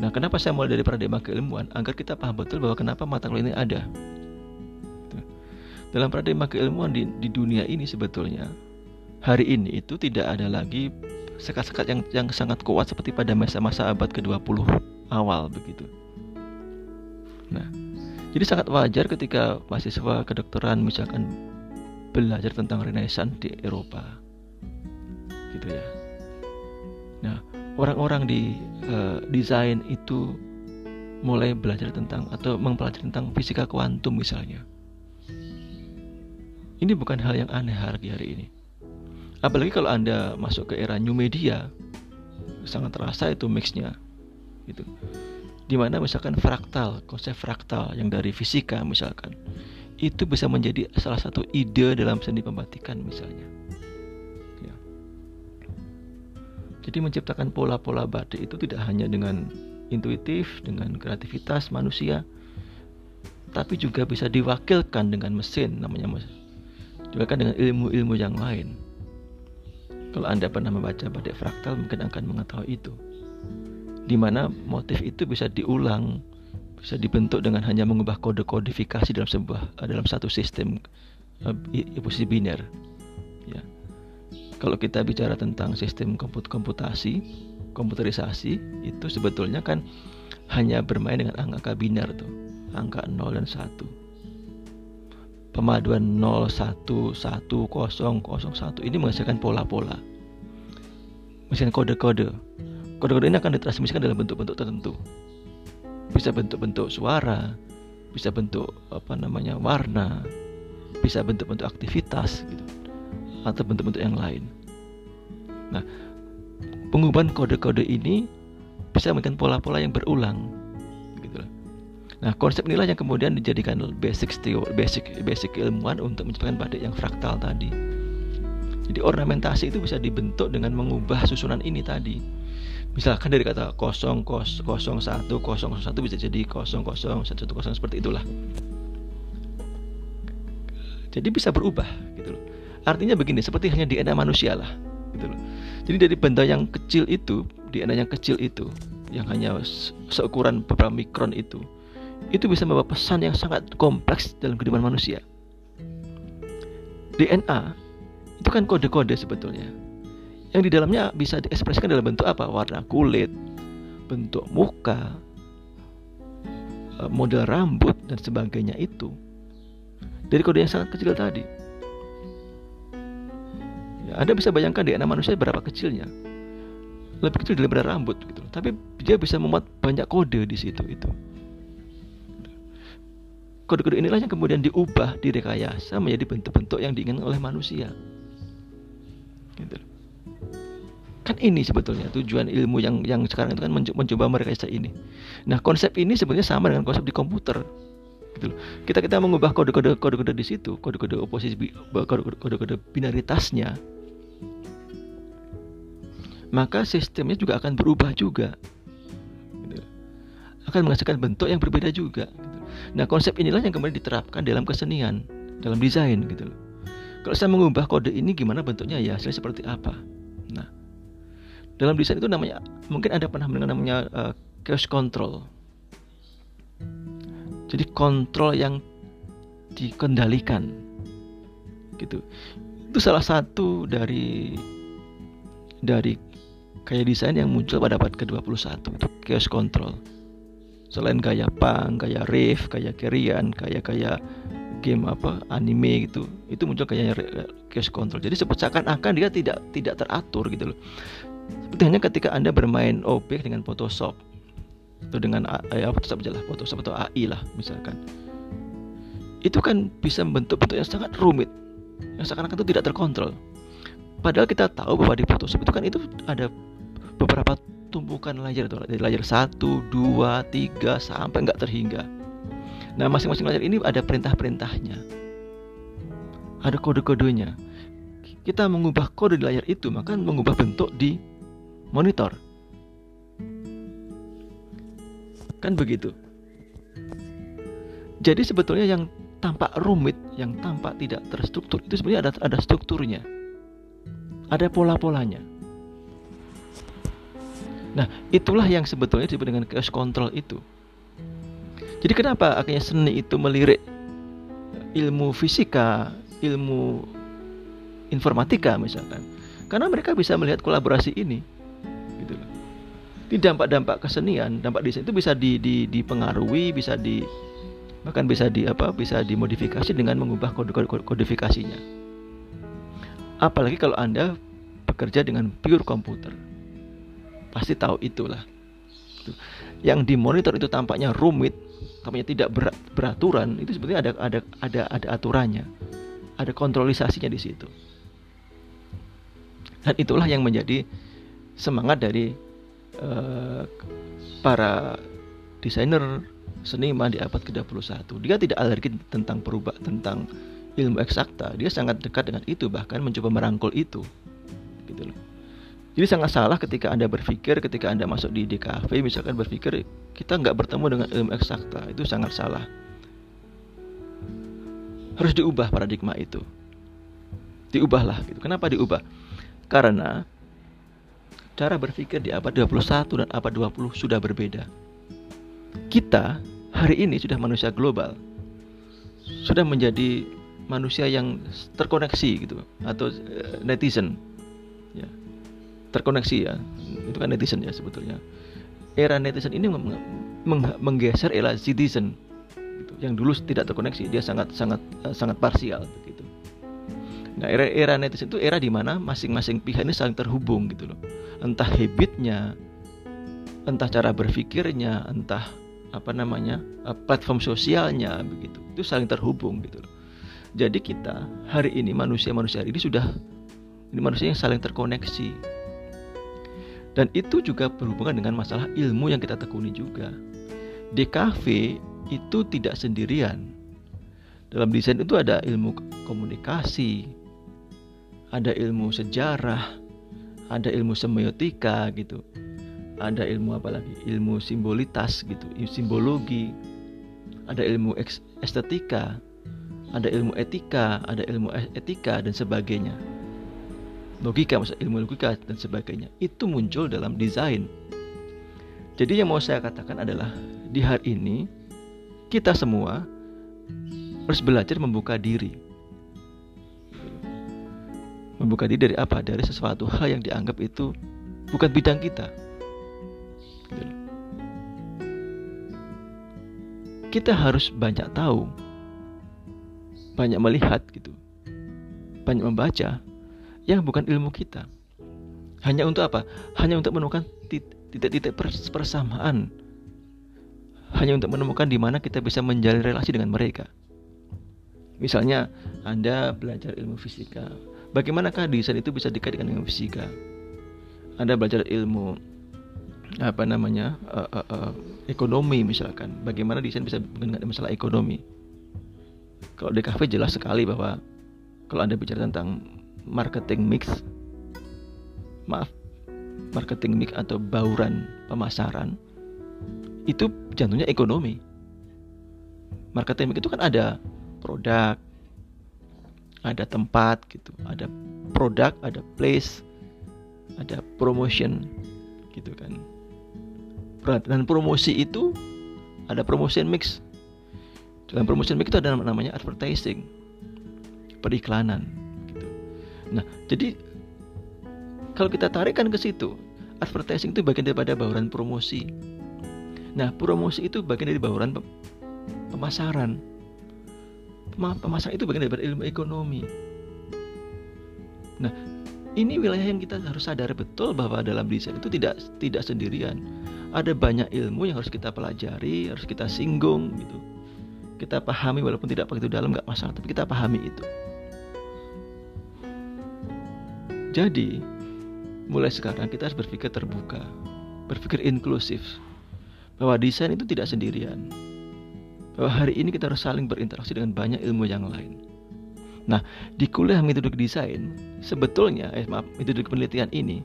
Nah, kenapa saya mulai dari paradigma keilmuan? Agar kita paham betul bahwa kenapa mata kuliah ini ada. Dalam paradigma keilmuan di, di dunia ini sebetulnya hari ini itu tidak ada lagi sekat-sekat yang yang sangat kuat seperti pada masa-masa abad ke-20 awal begitu. Nah, jadi sangat wajar ketika mahasiswa kedokteran misalkan belajar tentang Renaissance di Eropa. Gitu ya. Nah orang-orang di uh, desain itu mulai belajar tentang atau mempelajari tentang fisika kuantum misalnya. Ini bukan hal yang aneh hari hari ini apalagi kalau anda masuk ke era new media sangat terasa itu mixnya gitu. Di mana misalkan fraktal konsep fraktal yang dari fisika misalkan itu bisa menjadi salah satu ide dalam seni pembatikan misalnya. Ya. jadi menciptakan pola-pola batik itu tidak hanya dengan intuitif dengan kreativitas manusia tapi juga bisa diwakilkan dengan mesin namanya mesin juga kan dengan ilmu-ilmu yang lain kalau anda pernah membaca batik fraktal mungkin akan mengetahui itu di mana motif itu bisa diulang, bisa dibentuk dengan hanya mengubah kode kodifikasi dalam sebuah eh, dalam satu sistem uh, posisi biner. Ya. Kalau kita bicara tentang sistem komput komputasi, komputerisasi itu sebetulnya kan hanya bermain dengan angka biner tuh, angka 0 dan 1. Pemaduan 0 1 1 0 0 1 ini menghasilkan pola-pola. Menghasilkan kode-kode Kode-kode ini akan ditransmisikan dalam bentuk-bentuk tertentu. Bisa bentuk-bentuk suara, bisa bentuk apa namanya warna, bisa bentuk-bentuk aktivitas gitu, atau bentuk-bentuk yang lain. Nah, pengubahan kode-kode ini bisa memberikan pola-pola yang berulang, Nah, konsep inilah yang kemudian dijadikan basic basic basic ilmuwan untuk menciptakan batik yang fraktal tadi. Jadi ornamentasi itu bisa dibentuk dengan mengubah susunan ini tadi. Misalkan dari kata kosong kos kosong satu kosong satu bisa jadi kosong kosong satu kosong seperti itulah. Jadi bisa berubah gitu loh. Artinya begini seperti hanya DNA manusia lah gitu loh. Jadi dari benda yang kecil itu DNA yang kecil itu yang hanya seukuran beberapa mikron itu itu bisa membawa pesan yang sangat kompleks dalam kehidupan manusia DNA itu kan kode-kode sebetulnya yang di dalamnya bisa diekspresikan dalam bentuk apa? Warna kulit, bentuk muka, eh, model rambut dan sebagainya itu dari kode yang sangat kecil tadi. Ya, anda bisa bayangkan DNA manusia berapa kecilnya, lebih kecil daripada rambut gitu. Tapi dia bisa memuat banyak kode di situ itu. Kode-kode inilah yang kemudian diubah, direkayasa menjadi bentuk-bentuk yang diinginkan oleh manusia. Gitu. Kan ini sebetulnya tujuan ilmu yang yang sekarang itu kan mencoba merekayasa ini. Nah, konsep ini sebenarnya sama dengan konsep di komputer. Gitu. Kita kita mengubah kode-kode kode-kode di situ, kode-kode oposisi kode-kode binaritasnya. Maka sistemnya juga akan berubah juga. Gitu. Akan menghasilkan bentuk yang berbeda juga. Nah, konsep inilah yang kemudian diterapkan dalam kesenian, dalam desain gitu loh. Kalau saya mengubah kode ini gimana bentuknya ya hasilnya seperti apa? Nah, dalam desain itu namanya mungkin Anda pernah mendengar namanya uh, chaos control. Jadi kontrol yang dikendalikan. Gitu. Itu salah satu dari dari kayak desain yang muncul pada abad ke-21 itu chaos control. Selain gaya punk, gaya riff, gaya kerian, kayak kayak game apa anime gitu itu muncul kayaknya chaos control jadi seakan-akan dia tidak tidak teratur gitu loh seperti hanya ketika Anda bermain objek dengan Photoshop atau dengan eh, aja lah, Photoshop atau AI lah misalkan. Itu kan bisa membentuk bentuk yang sangat rumit, yang seakan-akan itu tidak terkontrol. Padahal kita tahu bahwa di Photoshop itu kan itu ada beberapa tumpukan layar itu dari layar 1, 2, 3 sampai nggak terhingga. Nah, masing-masing layar ini ada perintah-perintahnya. Ada kode-kodenya. Kita mengubah kode di layar itu, maka mengubah bentuk di monitor. Kan begitu. Jadi sebetulnya yang tampak rumit, yang tampak tidak terstruktur itu sebenarnya ada ada strukturnya. Ada pola-polanya. Nah, itulah yang sebetulnya disebut dengan chaos control itu. Jadi kenapa akhirnya seni itu melirik ilmu fisika, ilmu informatika misalkan? Karena mereka bisa melihat kolaborasi ini di dampak-dampak kesenian, dampak desain itu bisa di, di, dipengaruhi, bisa di bahkan bisa di apa bisa dimodifikasi dengan mengubah kode, kode kodifikasinya. Apalagi kalau Anda bekerja dengan pure komputer. Pasti tahu itulah. Yang dimonitor itu tampaknya rumit, tampaknya tidak ber, beraturan, itu sebenarnya ada ada ada ada aturannya. Ada kontrolisasinya di situ. Dan itulah yang menjadi semangat dari uh, para desainer seniman di abad ke-21. Dia tidak alergi tentang perubah tentang ilmu eksakta. Dia sangat dekat dengan itu bahkan mencoba merangkul itu. Jadi sangat salah ketika Anda berpikir ketika Anda masuk di DKV misalkan berpikir kita nggak bertemu dengan ilmu eksakta. Itu sangat salah. Harus diubah paradigma itu. Diubahlah gitu. Kenapa diubah? Karena cara berpikir di abad 21 dan abad 20 sudah berbeda. Kita hari ini sudah manusia global. Sudah menjadi manusia yang terkoneksi gitu atau eh, netizen. Ya. Terkoneksi ya. Itu kan netizen ya sebetulnya. Era netizen ini menggeser era citizen gitu. Yang dulu tidak terkoneksi, dia sangat sangat eh, sangat parsial begitu. Nah, era era netizen itu era di mana masing-masing pihak ini saling terhubung gitu loh. Entah habitnya, entah cara berpikirnya, entah apa namanya eh, platform sosialnya begitu. Itu saling terhubung gitu loh. Jadi kita hari ini manusia-manusia ini sudah ini manusia yang saling terkoneksi. Dan itu juga berhubungan dengan masalah ilmu yang kita tekuni juga. DKV itu tidak sendirian. Dalam desain itu ada ilmu komunikasi, ada ilmu sejarah, ada ilmu semiotika gitu. Ada ilmu apa lagi? Ilmu simbolitas gitu, simbologi. Ada ilmu estetika, ada ilmu etika, ada ilmu e-, etika dan sebagainya. Logika, maksud ilmu logika dan sebagainya. Itu muncul dalam desain. Jadi yang mau saya katakan adalah di hari ini kita semua harus belajar membuka diri membuka diri dari apa? Dari sesuatu hal yang dianggap itu bukan bidang kita. Kita harus banyak tahu, banyak melihat gitu, banyak membaca yang bukan ilmu kita. Hanya untuk apa? Hanya untuk menemukan titik-titik persamaan. Hanya untuk menemukan di mana kita bisa menjalin relasi dengan mereka. Misalnya, Anda belajar ilmu fisika, Bagaimanakah desain itu bisa dikaitkan dengan fisika? Anda belajar ilmu apa namanya uh, uh, uh, ekonomi misalkan. Bagaimana desain bisa dengan masalah ekonomi? Kalau di kafe jelas sekali bahwa kalau Anda bicara tentang marketing mix, maaf, marketing mix atau bauran pemasaran, itu jantungnya ekonomi. Marketing mix itu kan ada produk, ada tempat gitu, ada produk, ada place, ada promotion gitu kan. Dan promosi itu ada promotion mix. Dalam promotion mix itu ada namanya advertising, periklanan. Nah, jadi kalau kita tarikkan ke situ, advertising itu bagian daripada bauran promosi. Nah, promosi itu bagian dari bauran pemasaran pemasaran itu bagian dari ilmu ekonomi. Nah, ini wilayah yang kita harus sadar betul bahwa dalam desain itu tidak tidak sendirian. Ada banyak ilmu yang harus kita pelajari, harus kita singgung gitu. Kita pahami walaupun tidak begitu dalam nggak masalah, tapi kita pahami itu. Jadi, mulai sekarang kita harus berpikir terbuka, berpikir inklusif, bahwa desain itu tidak sendirian bahwa hari ini kita harus saling berinteraksi dengan banyak ilmu yang lain. Nah, di kuliah metode desain, sebetulnya, eh maaf, metode penelitian ini,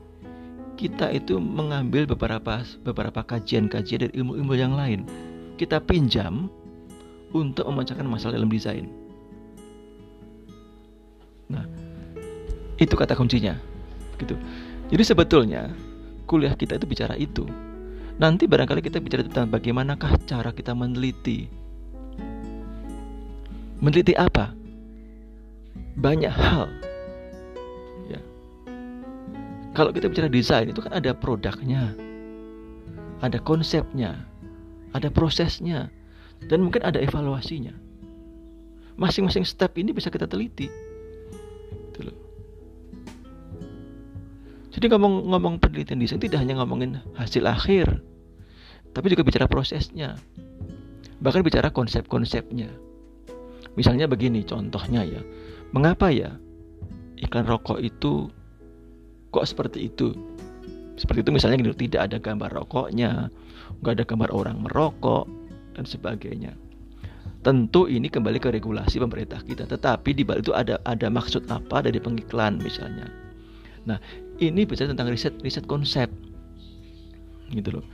kita itu mengambil beberapa beberapa kajian-kajian dari ilmu-ilmu yang lain. Kita pinjam untuk memecahkan masalah dalam desain. Nah, itu kata kuncinya. Gitu. Jadi sebetulnya kuliah kita itu bicara itu. Nanti barangkali kita bicara tentang bagaimanakah cara kita meneliti Meneliti apa? Banyak hal. Ya. Kalau kita bicara desain itu kan ada produknya, ada konsepnya, ada prosesnya, dan mungkin ada evaluasinya. Masing-masing step ini bisa kita teliti. Jadi ngomong-ngomong penelitian desain tidak hanya ngomongin hasil akhir, tapi juga bicara prosesnya, bahkan bicara konsep-konsepnya. Misalnya begini contohnya ya. Mengapa ya iklan rokok itu kok seperti itu seperti itu misalnya gitu, tidak ada gambar rokoknya nggak ada gambar orang merokok dan sebagainya tentu ini kembali ke regulasi pemerintah kita tetapi di balik itu ada ada maksud apa dari pengiklan misalnya nah ini bicara tentang riset riset konsep. Gitu loh.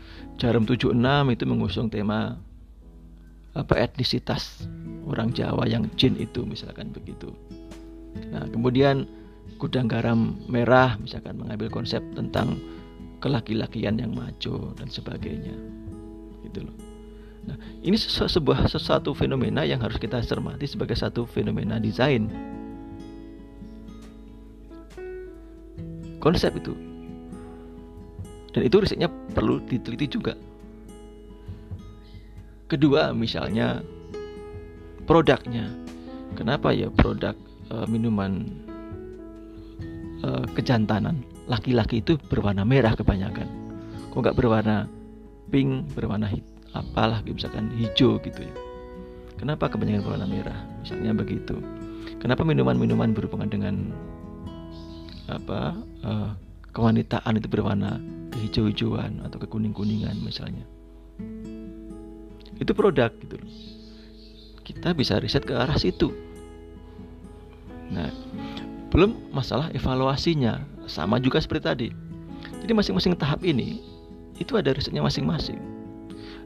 Jarum 76 itu mengusung tema apa etnisitas orang Jawa yang jin itu misalkan begitu. Nah kemudian gudang garam merah misalkan mengambil konsep tentang kelaki-lakian yang maju dan sebagainya. Gitu loh. Nah ini sebuah sesuatu fenomena yang harus kita cermati sebagai satu fenomena desain konsep itu. Dan itu risetnya perlu diteliti juga. Kedua misalnya produknya. Kenapa ya produk uh, minuman uh, kejantanan? Laki-laki itu berwarna merah kebanyakan. Kok nggak berwarna pink berwarna hit, apalah misalkan hijau gitu ya. Kenapa kebanyakan berwarna merah? Misalnya begitu. Kenapa minuman-minuman berhubungan dengan apa uh, kewanitaan itu berwarna kehijau-hijauan atau kekuning-kuningan misalnya itu produk gitu kita bisa riset ke arah situ nah belum masalah evaluasinya sama juga seperti tadi. Jadi masing-masing tahap ini itu ada risetnya masing-masing.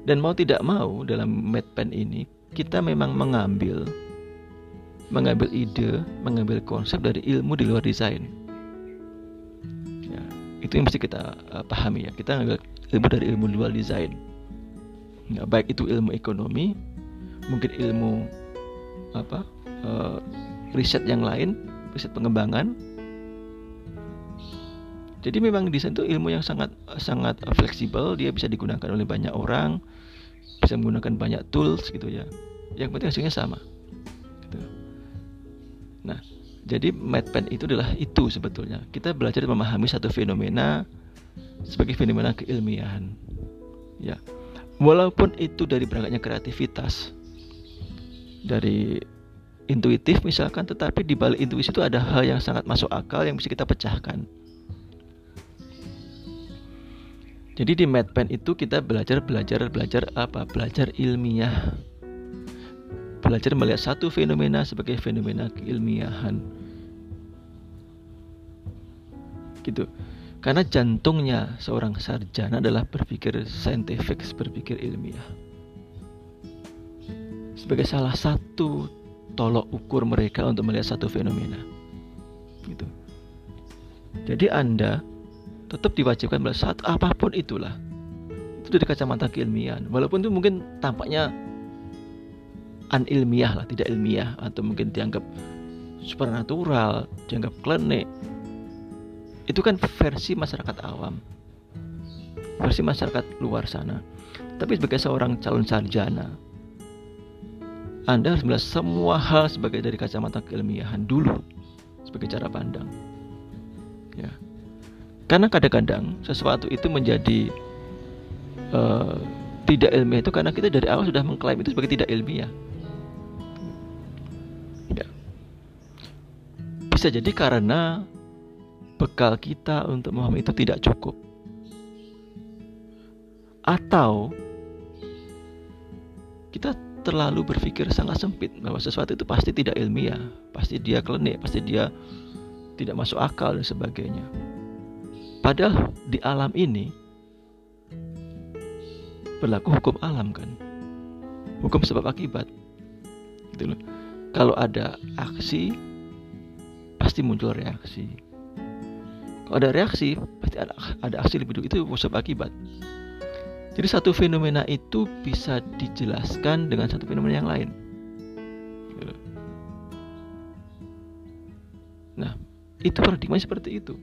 Dan mau tidak mau dalam MedPen ini kita memang mengambil mengambil ide, mengambil konsep dari ilmu di luar desain. Itu yang mesti kita uh, pahami ya. Kita mengambil ilmu dari ilmu luar desain. Ya, baik itu ilmu ekonomi, mungkin ilmu apa uh, riset yang lain, riset pengembangan, jadi memang desain itu ilmu yang sangat sangat fleksibel, dia bisa digunakan oleh banyak orang, bisa menggunakan banyak tools gitu ya. Yang penting hasilnya sama. Gitu. Nah, jadi MedPen itu adalah itu sebetulnya. Kita belajar memahami satu fenomena sebagai fenomena keilmiahan. Ya. Walaupun itu dari berangkatnya kreativitas, dari intuitif misalkan, tetapi di balik intuisi itu ada hal yang sangat masuk akal yang bisa kita pecahkan. Jadi di MedPen itu kita belajar belajar belajar apa? Belajar ilmiah. Belajar melihat satu fenomena sebagai fenomena keilmiahan. Gitu. Karena jantungnya seorang sarjana adalah berpikir saintifik, berpikir ilmiah. Sebagai salah satu tolok ukur mereka untuk melihat satu fenomena. Gitu. Jadi Anda tetap diwajibkan belajar saat apa pun itulah itu dari kacamata keilmian walaupun itu mungkin tampaknya anilmiah lah tidak ilmiah atau mungkin dianggap supernatural dianggap klinik itu kan versi masyarakat awam versi masyarakat luar sana tapi sebagai seorang calon sarjana anda harus melihat semua hal sebagai dari kacamata keilmiahan dulu sebagai cara pandang ya karena kadang-kadang sesuatu itu menjadi uh, tidak ilmiah itu karena kita dari awal sudah mengklaim itu sebagai tidak ilmiah. Ya. Bisa jadi karena bekal kita untuk memahami itu tidak cukup. Atau kita terlalu berpikir sangat sempit bahwa sesuatu itu pasti tidak ilmiah, pasti dia klinik, pasti dia tidak masuk akal dan sebagainya. Padahal di alam ini berlaku hukum alam kan. Hukum sebab akibat. Gitu loh. Kalau ada aksi pasti muncul reaksi. Kalau ada reaksi pasti ada, ada aksi dulu itu sebab akibat. Jadi satu fenomena itu bisa dijelaskan dengan satu fenomena yang lain. Nah, itu paradigma seperti itu.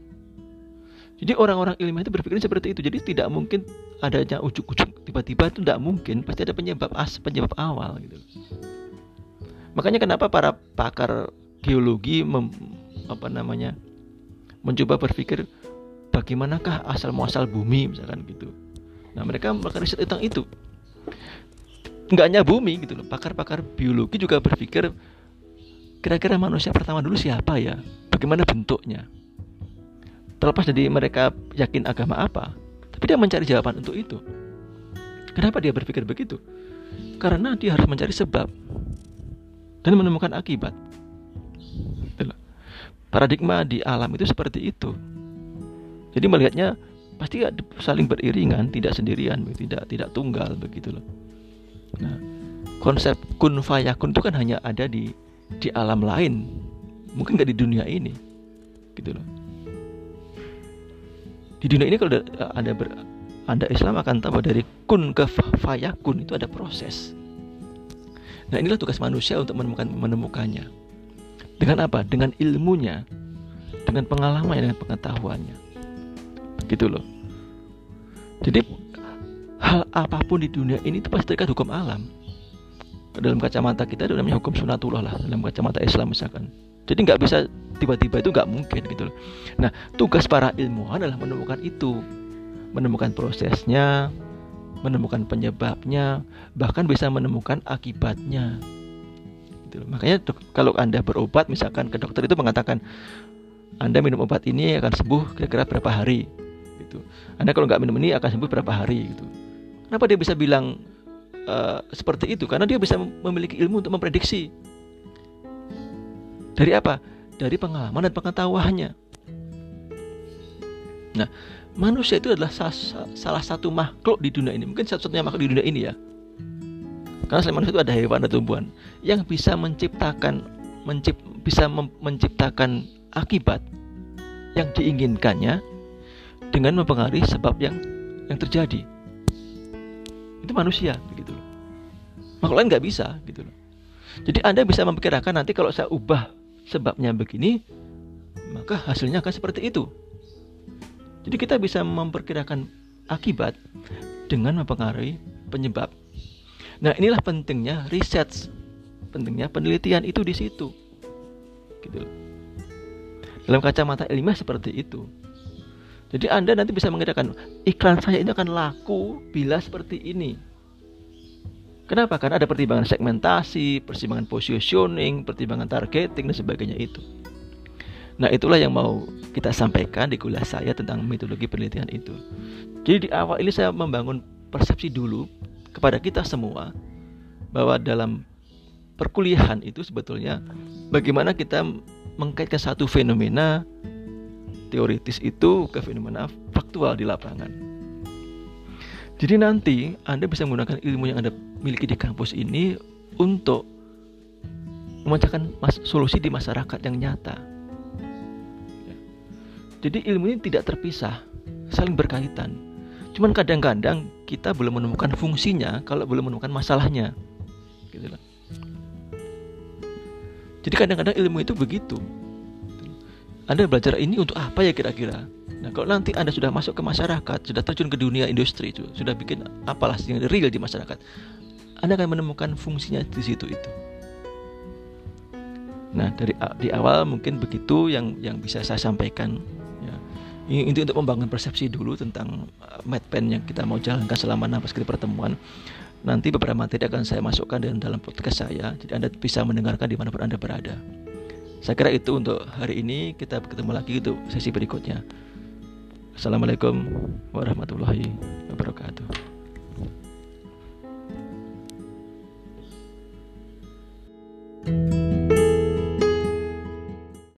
Jadi orang-orang ilmiah itu berpikir seperti itu. Jadi tidak mungkin adanya ujuk-ujuk tiba-tiba itu tidak mungkin. Pasti ada penyebab as, penyebab awal gitu. Makanya kenapa para pakar geologi mem, apa namanya mencoba berpikir bagaimanakah asal muasal bumi misalkan gitu. Nah mereka melakukan riset tentang itu. Enggak hanya bumi gitu loh. Pakar-pakar biologi juga berpikir kira-kira manusia pertama dulu siapa ya? Bagaimana bentuknya? terlepas dari mereka yakin agama apa tapi dia mencari jawaban untuk itu kenapa dia berpikir begitu karena dia harus mencari sebab dan menemukan akibat paradigma di alam itu seperti itu. Jadi melihatnya pasti saling beriringan tidak sendirian tidak tidak tunggal begitu loh. Nah konsep kun fayakun itu kan hanya ada di di alam lain. Mungkin nggak di dunia ini gitu loh. Di dunia ini kalau ada ber, anda Islam akan tahu dari kun ke fayakun itu ada proses. Nah inilah tugas manusia untuk menemukan menemukannya dengan apa? Dengan ilmunya. Dengan pengalaman dengan pengetahuannya. Gitu loh. Jadi hal apa pun di dunia ini itu pasti terikat hukum alam. Dalam kacamata kita itu namanya hukum sunatullah lah dalam kacamata Islam misalkan. Jadi nggak bisa tiba-tiba itu nggak mungkin gitu loh. Nah tugas para ilmuwan adalah menemukan itu. Menemukan prosesnya menemukan penyebabnya bahkan bisa menemukan akibatnya gitu makanya kalau anda berobat misalkan ke dokter itu mengatakan anda minum obat ini akan sembuh kira-kira berapa hari gitu anda kalau nggak minum ini akan sembuh berapa hari gitu kenapa dia bisa bilang uh, seperti itu karena dia bisa memiliki ilmu untuk memprediksi. Dari apa? Dari pengalaman dan pengetahuannya. Nah, manusia itu adalah salah satu makhluk di dunia ini. Mungkin satu-satunya makhluk di dunia ini ya. Karena selain manusia itu ada hewan dan tumbuhan yang bisa menciptakan mencip, bisa mem, menciptakan akibat yang diinginkannya dengan mempengaruhi sebab yang yang terjadi. Itu manusia begitu makhluk lain nggak bisa gitu loh. Jadi anda bisa memperkirakan nanti kalau saya ubah sebabnya begini maka hasilnya akan seperti itu. Jadi kita bisa memperkirakan akibat dengan mempengaruhi penyebab nah inilah pentingnya riset pentingnya penelitian itu di situ gitu dalam kacamata ilmiah seperti itu jadi Anda nanti bisa mengatakan iklan saya ini akan laku bila seperti ini. Kenapa? Karena ada pertimbangan segmentasi, pertimbangan positioning, pertimbangan targeting dan sebagainya itu. Nah, itulah yang mau kita sampaikan di kuliah saya tentang metodologi penelitian itu. Jadi di awal ini saya membangun persepsi dulu kepada kita semua bahwa dalam perkuliahan itu sebetulnya bagaimana kita mengkaitkan satu fenomena teoritis itu ke fenomena faktual di lapangan. Jadi nanti Anda bisa menggunakan ilmu yang Anda miliki di kampus ini untuk memecahkan solusi di masyarakat yang nyata. Ya. Jadi ilmu ini tidak terpisah, saling berkaitan. Cuman kadang-kadang kita belum menemukan fungsinya kalau belum menemukan masalahnya. Gitu Jadi kadang-kadang ilmu itu begitu. Anda belajar ini untuk apa ya kira-kira? Nah, kalau nanti Anda sudah masuk ke masyarakat, sudah terjun ke dunia industri itu, sudah bikin apalah yang real di masyarakat, Anda akan menemukan fungsinya di situ itu. Nah, dari di awal mungkin begitu yang yang bisa saya sampaikan itu untuk membangun persepsi dulu tentang uh, Mad Pen yang kita mau jalankan selama nafas kali pertemuan. Nanti beberapa materi akan saya masukkan dalam, dalam podcast saya jadi Anda bisa mendengarkan di mana pun Anda berada. Saya kira itu untuk hari ini. Kita ketemu lagi untuk sesi berikutnya. Assalamualaikum warahmatullahi wabarakatuh.